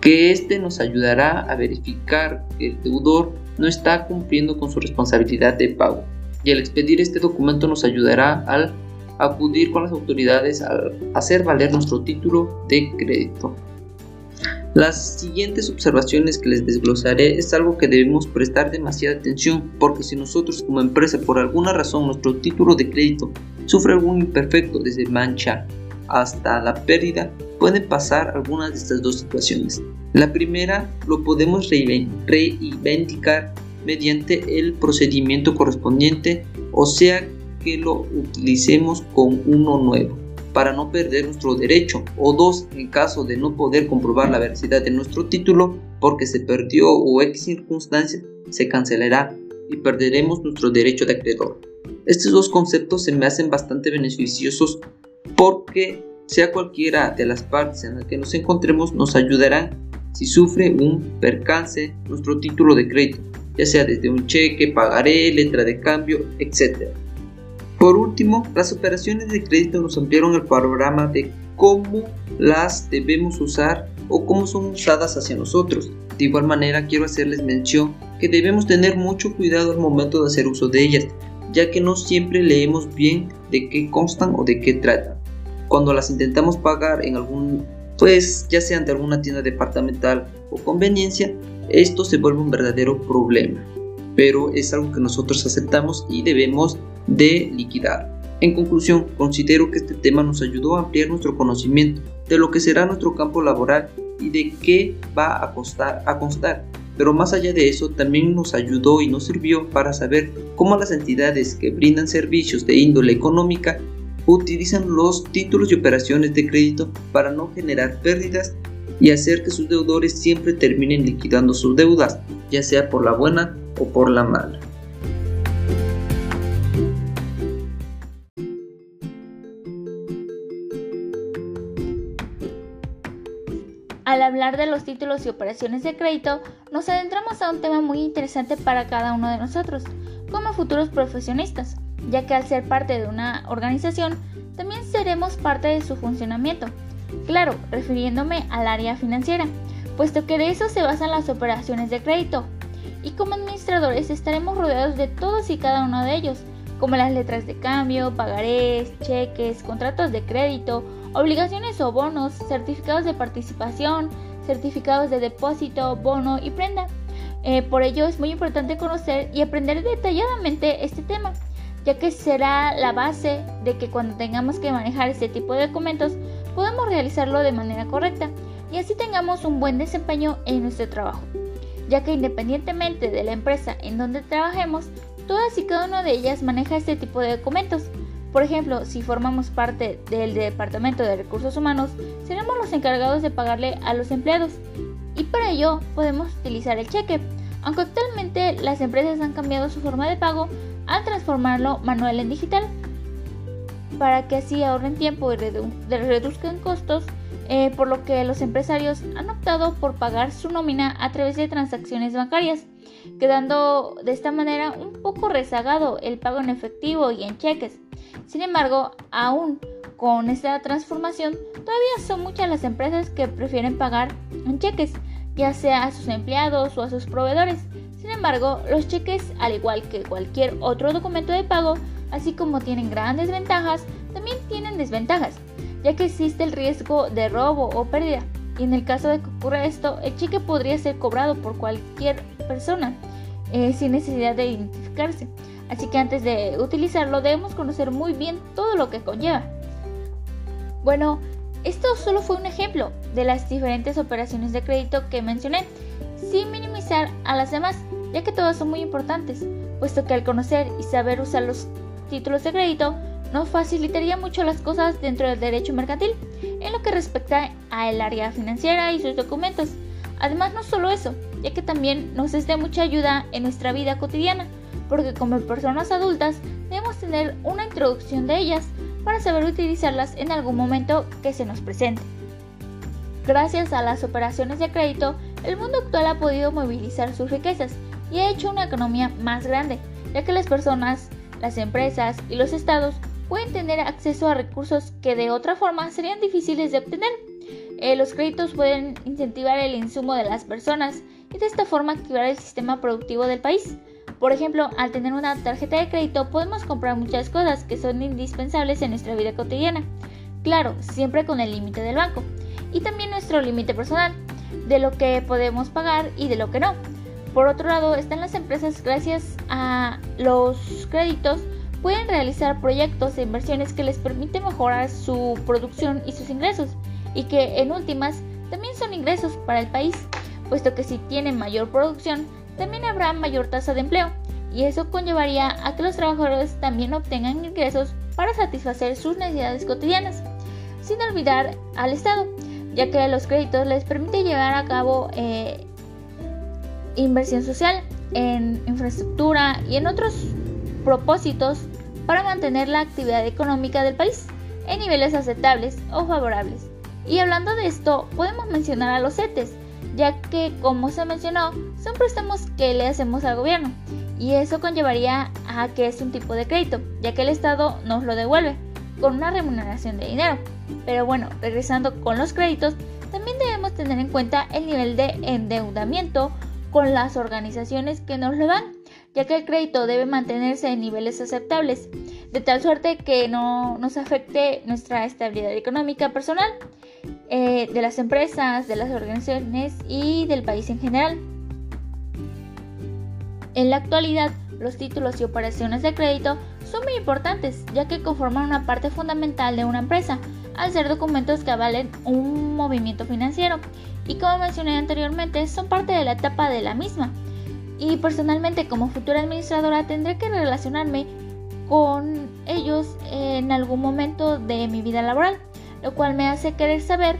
S2: que éste nos ayudará a verificar que el deudor no está cumpliendo con su responsabilidad de pago. Y al expedir este documento nos ayudará al acudir con las autoridades a hacer valer nuestro título de crédito. Las siguientes observaciones que les desglosaré es algo que debemos prestar demasiada atención porque si nosotros como empresa por alguna razón nuestro título de crédito sufre algún imperfecto desde mancha hasta la pérdida, pueden pasar algunas de estas dos situaciones. La primera lo podemos reivindicar mediante el procedimiento correspondiente, o sea que lo utilicemos con uno nuevo para no perder nuestro derecho o dos en caso de no poder comprobar la veracidad de nuestro título porque se perdió o X circunstancia se cancelará y perderemos nuestro derecho de acreedor. Estos dos conceptos se me hacen bastante beneficiosos porque sea cualquiera de las partes en las que nos encontremos nos ayudarán si sufre un percance nuestro título de crédito, ya sea desde un cheque, pagaré, letra de cambio, etc. Por último, las operaciones de crédito nos ampliaron el panorama de cómo las debemos usar o cómo son usadas hacia nosotros. De igual manera, quiero hacerles mención que debemos tener mucho cuidado al momento de hacer uso de ellas, ya que no siempre leemos bien de qué constan o de qué tratan. Cuando las intentamos pagar en algún, pues ya sea ante alguna tienda departamental o conveniencia, esto se vuelve un verdadero problema. Pero es algo que nosotros aceptamos y debemos de liquidar. En conclusión, considero que este tema nos ayudó a ampliar nuestro conocimiento de lo que será nuestro campo laboral y de qué va a, costar, a constar. Pero más allá de eso, también nos ayudó y nos sirvió para saber cómo las entidades que brindan servicios de índole económica utilizan los títulos y operaciones de crédito para no generar pérdidas y hacer que sus deudores siempre terminen liquidando sus deudas, ya sea por la buena o por la mala.
S4: Al hablar de los títulos y operaciones de crédito, nos adentramos a un tema muy interesante para cada uno de nosotros, como futuros profesionistas, ya que al ser parte de una organización, también seremos parte de su funcionamiento. Claro, refiriéndome al área financiera, puesto que de eso se basan las operaciones de crédito. Y como administradores estaremos rodeados de todos y cada uno de ellos, como las letras de cambio, pagarés, cheques, contratos de crédito, obligaciones o bonos, certificados de participación, certificados de depósito, bono y prenda. Eh, por ello es muy importante conocer y aprender detalladamente este tema, ya que será la base de que cuando tengamos que manejar este tipo de documentos podamos realizarlo de manera correcta y así tengamos un buen desempeño en nuestro trabajo, ya que independientemente de la empresa en donde trabajemos, todas y cada una de ellas maneja este tipo de documentos. Por ejemplo, si formamos parte del Departamento de Recursos Humanos, seremos los encargados de pagarle a los empleados y para ello podemos utilizar el cheque, aunque actualmente las empresas han cambiado su forma de pago al transformarlo manual en digital, para que así ahorren tiempo y reduzcan costos, eh, por lo que los empresarios han optado por pagar su nómina a través de transacciones bancarias, quedando de esta manera un poco rezagado el pago en efectivo y en cheques. Sin embargo, aún con esta transformación, todavía son muchas las empresas que prefieren pagar en cheques, ya sea a sus empleados o a sus proveedores. Sin embargo, los cheques, al igual que cualquier otro documento de pago, así como tienen grandes ventajas, también tienen desventajas, ya que existe el riesgo de robo o pérdida. Y en el caso de que ocurra esto, el cheque podría ser cobrado por cualquier persona eh, sin necesidad de identificarse. Así que antes de utilizarlo debemos conocer muy bien todo lo que conlleva. Bueno, esto solo fue un ejemplo de las diferentes operaciones de crédito que mencioné, sin minimizar a las demás, ya que todas son muy importantes, puesto que al conocer y saber usar los títulos de crédito nos facilitaría mucho las cosas dentro del derecho mercantil, en lo que respecta al área financiera y sus documentos. Además, no solo eso, ya que también nos es de mucha ayuda en nuestra vida cotidiana, porque como personas adultas debemos tener una introducción de ellas para saber utilizarlas en algún momento que se nos presente. Gracias a las operaciones de crédito, el mundo actual ha podido movilizar sus riquezas y ha hecho una economía más grande, ya que las personas, las empresas y los estados pueden tener acceso a recursos que de otra forma serían difíciles de obtener. Eh, los créditos pueden incentivar el insumo de las personas y de esta forma activar el sistema productivo del país. Por ejemplo, al tener una tarjeta de crédito podemos comprar muchas cosas que son indispensables en nuestra vida cotidiana. Claro, siempre con el límite del banco. Y también nuestro límite personal, de lo que podemos pagar y de lo que no. Por otro lado, están las empresas gracias a los créditos pueden realizar proyectos e inversiones que les permiten mejorar su producción y sus ingresos y que en últimas también son ingresos para el país, puesto que si tienen mayor producción también habrá mayor tasa de empleo y eso conllevaría a que los trabajadores también obtengan ingresos para satisfacer sus necesidades cotidianas, sin olvidar al Estado, ya que los créditos les permite llevar a cabo eh, inversión social en infraestructura y en otros propósitos para mantener la actividad económica del país en niveles aceptables o favorables. Y hablando de esto, podemos mencionar a los CETES, ya que, como se mencionó, son préstamos que le hacemos al gobierno, y eso conllevaría a que es un tipo de crédito, ya que el Estado nos lo devuelve con una remuneración de dinero. Pero bueno, regresando con los créditos, también debemos tener en cuenta el nivel de endeudamiento con las organizaciones que nos lo dan, ya que el crédito debe mantenerse en niveles aceptables, de tal suerte que no nos afecte nuestra estabilidad económica personal, eh, de las empresas, de las organizaciones y del país en general. En la actualidad, los títulos y operaciones de crédito son muy importantes, ya que conforman una parte fundamental de una empresa, al ser documentos que avalen un movimiento financiero, y como mencioné anteriormente, son parte de la etapa de la misma. Y personalmente como futura administradora tendré que relacionarme con ellos en algún momento de mi vida laboral, lo cual me hace querer saber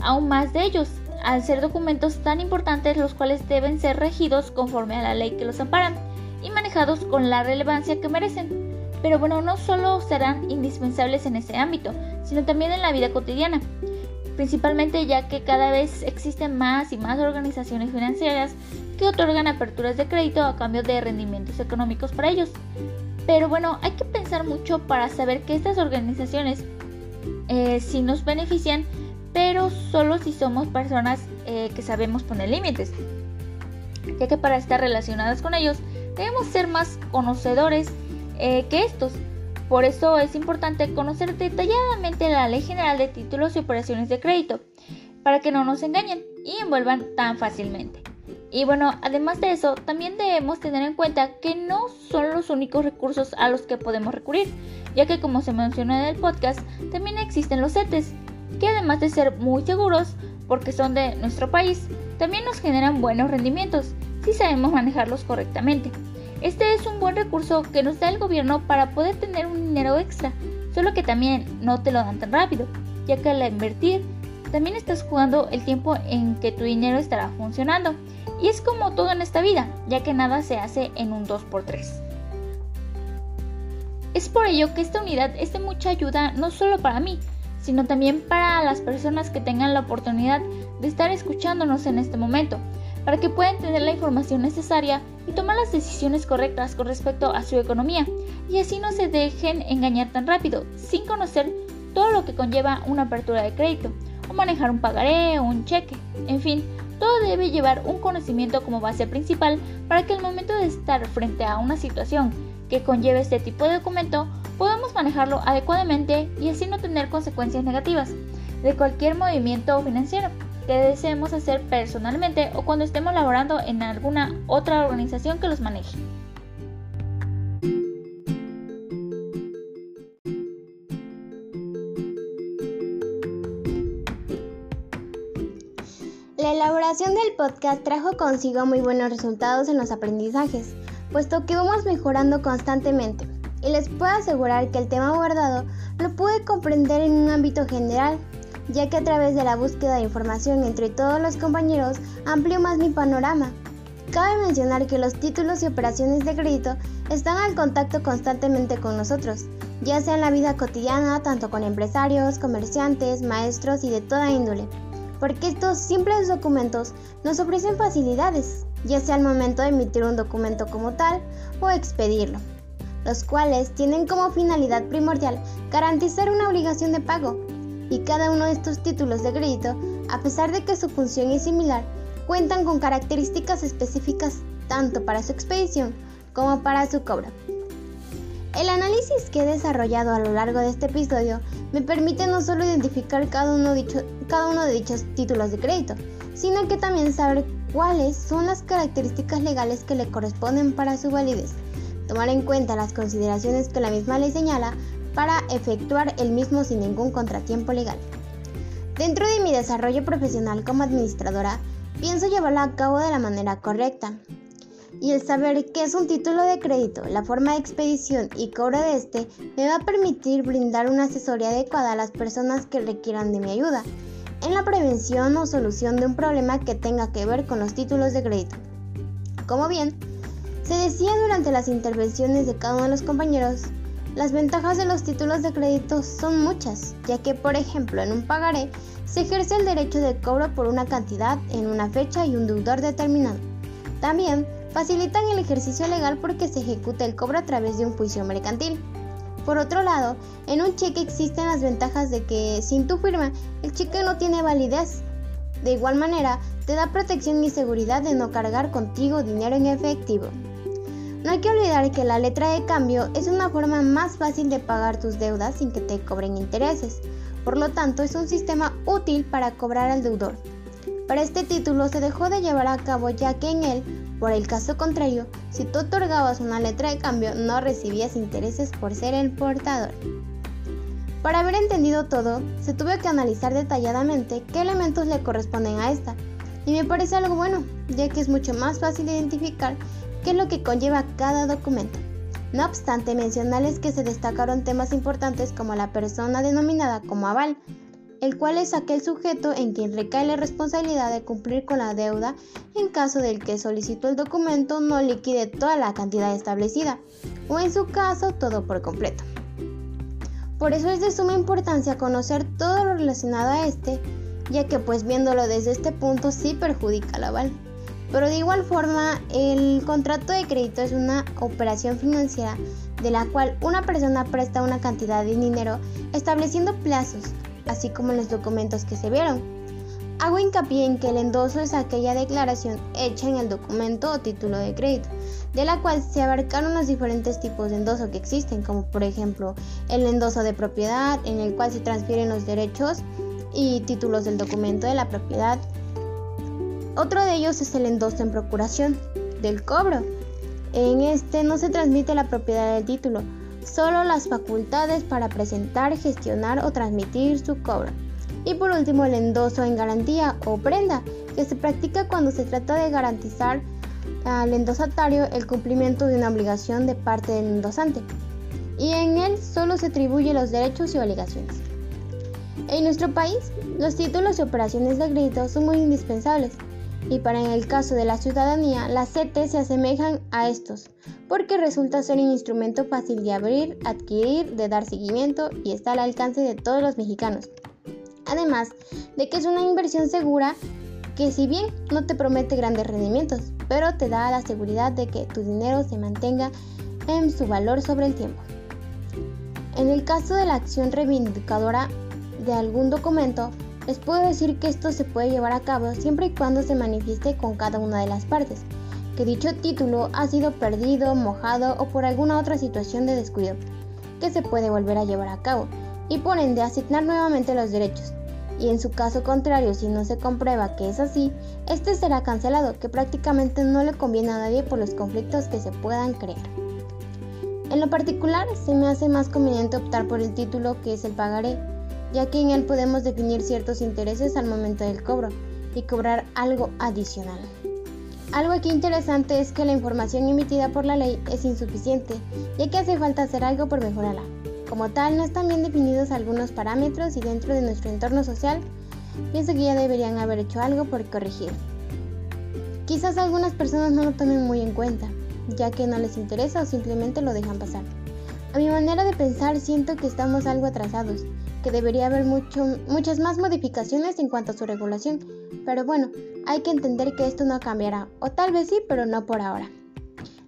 S4: aún más de ellos, al ser documentos tan importantes los cuales deben ser regidos conforme a la ley que los amparan y manejados con la relevancia que merecen. Pero bueno, no solo serán indispensables en ese ámbito, sino también en la vida cotidiana principalmente ya que cada vez existen más y más organizaciones financieras que otorgan aperturas de crédito a cambio de rendimientos económicos para ellos. Pero bueno, hay que pensar mucho para saber que estas organizaciones eh, sí nos benefician, pero solo si somos personas eh, que sabemos poner límites. Ya que para estar relacionadas con ellos debemos ser más conocedores eh, que estos. Por eso es importante conocer detalladamente la Ley General de Títulos y Operaciones de Crédito, para que no nos engañen y envuelvan tan fácilmente. Y bueno, además de eso, también debemos tener en cuenta que no son los únicos recursos a los que podemos recurrir, ya que como se mencionó en el podcast, también existen los CETES, que además de ser muy seguros, porque son de nuestro país, también nos generan buenos rendimientos, si sabemos manejarlos correctamente. Este es un buen recurso que nos da el gobierno para poder tener un dinero extra, solo que también no te lo dan tan rápido, ya que al invertir también estás jugando el tiempo en que tu dinero estará funcionando. Y es como todo en esta vida, ya que nada se hace en un 2x3. Es por ello que esta unidad es de mucha ayuda no solo para mí, sino también para las personas que tengan la oportunidad de estar escuchándonos en este momento, para que puedan tener la información necesaria y tomar las decisiones correctas con respecto a su economía, y así no se dejen engañar tan rápido, sin conocer todo lo que conlleva una apertura de crédito, o manejar un pagaré o un cheque, en fin, todo debe llevar un conocimiento como base principal para que al momento de estar frente a una situación que conlleve este tipo de documento podamos manejarlo adecuadamente y así no tener consecuencias negativas de cualquier movimiento financiero que deseemos hacer personalmente o cuando estemos laborando en alguna otra organización que los maneje.
S1: La elaboración del podcast trajo consigo muy buenos resultados en los aprendizajes, puesto que vamos mejorando constantemente. Y les puedo asegurar que el tema abordado lo pude comprender en un ámbito general, ya que a través de la búsqueda de información entre todos los compañeros amplió más mi panorama. Cabe mencionar que los títulos y operaciones de crédito están al contacto constantemente con nosotros, ya sea en la vida cotidiana, tanto con empresarios, comerciantes, maestros y de toda índole porque estos simples documentos nos ofrecen facilidades, ya sea al momento de emitir un documento como tal o expedirlo, los cuales tienen como finalidad primordial garantizar una obligación de pago. Y cada uno de estos títulos de crédito, a pesar de que su función es similar, cuentan con características específicas tanto para su expedición como para su cobro. El análisis que he desarrollado a lo largo de este episodio me permite no solo identificar cada uno, cada uno de dichos títulos de crédito, sino que también saber cuáles son las características legales que le corresponden para su validez, tomar en cuenta las consideraciones que la misma ley señala para efectuar el mismo sin ningún contratiempo legal. Dentro de mi desarrollo profesional como administradora, pienso llevarlo a cabo de la manera correcta, y el saber qué es un título de crédito, la forma de expedición y cobro de este me va a permitir brindar una asesoría adecuada a las personas que requieran de mi ayuda en la prevención o solución de un problema que tenga que ver con los títulos de crédito. Como bien, se decía durante las intervenciones de cada uno de los compañeros, las ventajas de los títulos de crédito son muchas, ya que por ejemplo en un pagaré se ejerce el derecho de cobro por una cantidad en una fecha y un deudor determinado. También facilitan el ejercicio legal porque se ejecuta el cobro a través de un juicio mercantil. Por otro lado, en un cheque existen las ventajas de que sin tu firma el cheque no tiene validez. De igual manera, te da protección y seguridad de no cargar contigo dinero en efectivo. No hay que olvidar que la letra de cambio es una forma más fácil de pagar tus deudas sin que te cobren intereses. Por lo tanto, es un sistema útil para cobrar al deudor. Para este título se dejó de llevar a cabo ya que en él por el caso contrario, si tú otorgabas una letra de cambio, no recibías intereses por ser el portador. Para haber entendido todo, se tuvo que analizar detalladamente qué elementos le corresponden a esta, y me parece algo bueno, ya que es mucho más fácil identificar qué es lo que conlleva cada documento. No obstante, mencionarles que se destacaron temas importantes como la persona denominada como aval, el cual es aquel sujeto en quien recae la responsabilidad de cumplir con la deuda en caso del que solicitó el documento no liquide toda la cantidad establecida, o en su caso todo por completo. Por eso es de suma importancia conocer todo lo relacionado a este, ya que pues viéndolo desde este punto sí perjudica al aval. Pero de igual forma, el contrato de crédito es una operación financiera de la cual una persona presta una cantidad de dinero estableciendo plazos así como los documentos que se vieron. Hago hincapié en que el endoso es aquella declaración hecha en el documento o título de crédito, de la cual se abarcaron los diferentes tipos de endoso que existen, como por ejemplo el endoso de propiedad, en el cual se transfieren los derechos y títulos del documento de la propiedad. Otro de ellos es el endoso en procuración del cobro. En este no se transmite la propiedad del título, solo las facultades para presentar, gestionar o transmitir su cobro. Y por último, el endoso en garantía o prenda, que se practica cuando se trata de garantizar al endosatario el cumplimiento de una obligación de parte del endosante y en él solo se atribuye los derechos y obligaciones. En nuestro país, los títulos y operaciones de crédito son muy indispensables y para en el caso de la ciudadanía, las CT se asemejan a estos, porque resulta ser un instrumento fácil de abrir, adquirir, de dar seguimiento y está al alcance de todos los mexicanos. Además de que es una inversión segura que si bien no te promete grandes rendimientos, pero te da la seguridad de que tu dinero se mantenga en su valor sobre el tiempo. En el caso de la acción reivindicadora de algún documento, les puedo decir que esto se puede llevar a cabo siempre y cuando se manifieste con cada una de las partes, que dicho título ha sido perdido, mojado o por alguna otra situación de descuido, que se puede volver a llevar a cabo, y por ende asignar nuevamente los derechos. Y en su caso contrario, si no se comprueba que es así, este será cancelado, que prácticamente no le conviene a nadie por los conflictos que se puedan crear. En lo particular, se me hace más conveniente optar por el título que es el pagaré, ya que en él podemos definir ciertos intereses al momento del cobro y cobrar algo adicional. Algo aquí interesante es que la información emitida por la ley es insuficiente, ya que hace falta hacer algo por mejorarla. Como tal, no están bien definidos algunos parámetros y dentro de nuestro entorno social, pienso que ya deberían haber hecho algo por corregir. Quizás algunas personas no lo tomen muy en cuenta, ya que no les interesa o simplemente lo dejan pasar. A mi manera de pensar siento que estamos algo atrasados, que debería haber mucho, muchas más modificaciones en cuanto a su regulación, pero bueno, hay que entender que esto no cambiará, o tal vez sí, pero no por ahora.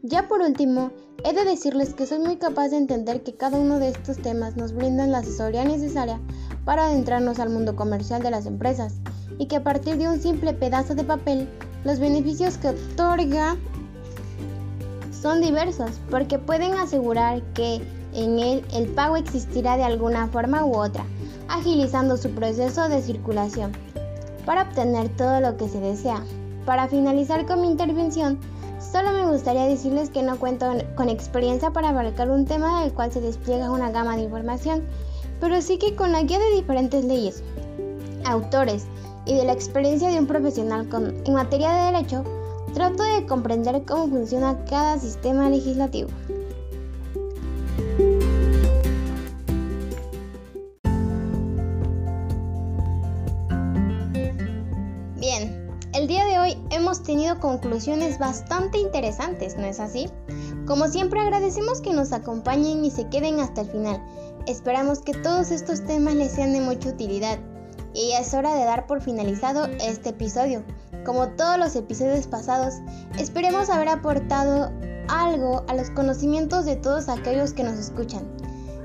S1: Ya por último, he de decirles que soy muy capaz de entender que cada uno de estos temas nos brindan la asesoría necesaria para adentrarnos al mundo comercial de las empresas y que a partir de un simple pedazo de papel, los beneficios que otorga son diversos porque pueden asegurar que en él el pago existirá de alguna forma u otra, agilizando su proceso de circulación para obtener todo lo que se desea. Para finalizar con mi intervención, solo me gustaría decirles que no cuento con experiencia para abarcar un tema del cual se despliega una gama de información, pero sí que con la guía de diferentes leyes, autores y de la experiencia de un profesional en materia de derecho, trato de comprender cómo funciona cada sistema legislativo. Tenido conclusiones bastante interesantes, ¿no es así? Como siempre agradecemos que nos acompañen y se queden hasta el final. Esperamos que todos estos temas les sean de mucha utilidad. Y es hora de dar por finalizado este episodio. Como todos los episodios pasados, esperemos haber aportado algo a los conocimientos de todos aquellos que nos escuchan.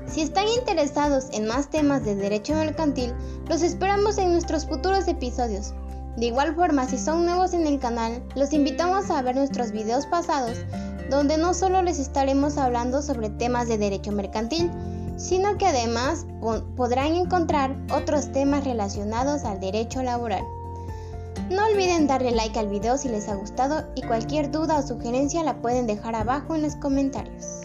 S1: Si están interesados en más temas de derecho mercantil, los esperamos en nuestros futuros episodios. De igual forma, si son nuevos en el canal, los invitamos a ver nuestros videos pasados, donde no solo les estaremos hablando sobre temas de derecho mercantil, sino que además podrán encontrar otros temas relacionados al derecho laboral. No olviden darle like al video si les ha gustado y cualquier duda o sugerencia la pueden dejar abajo en los comentarios.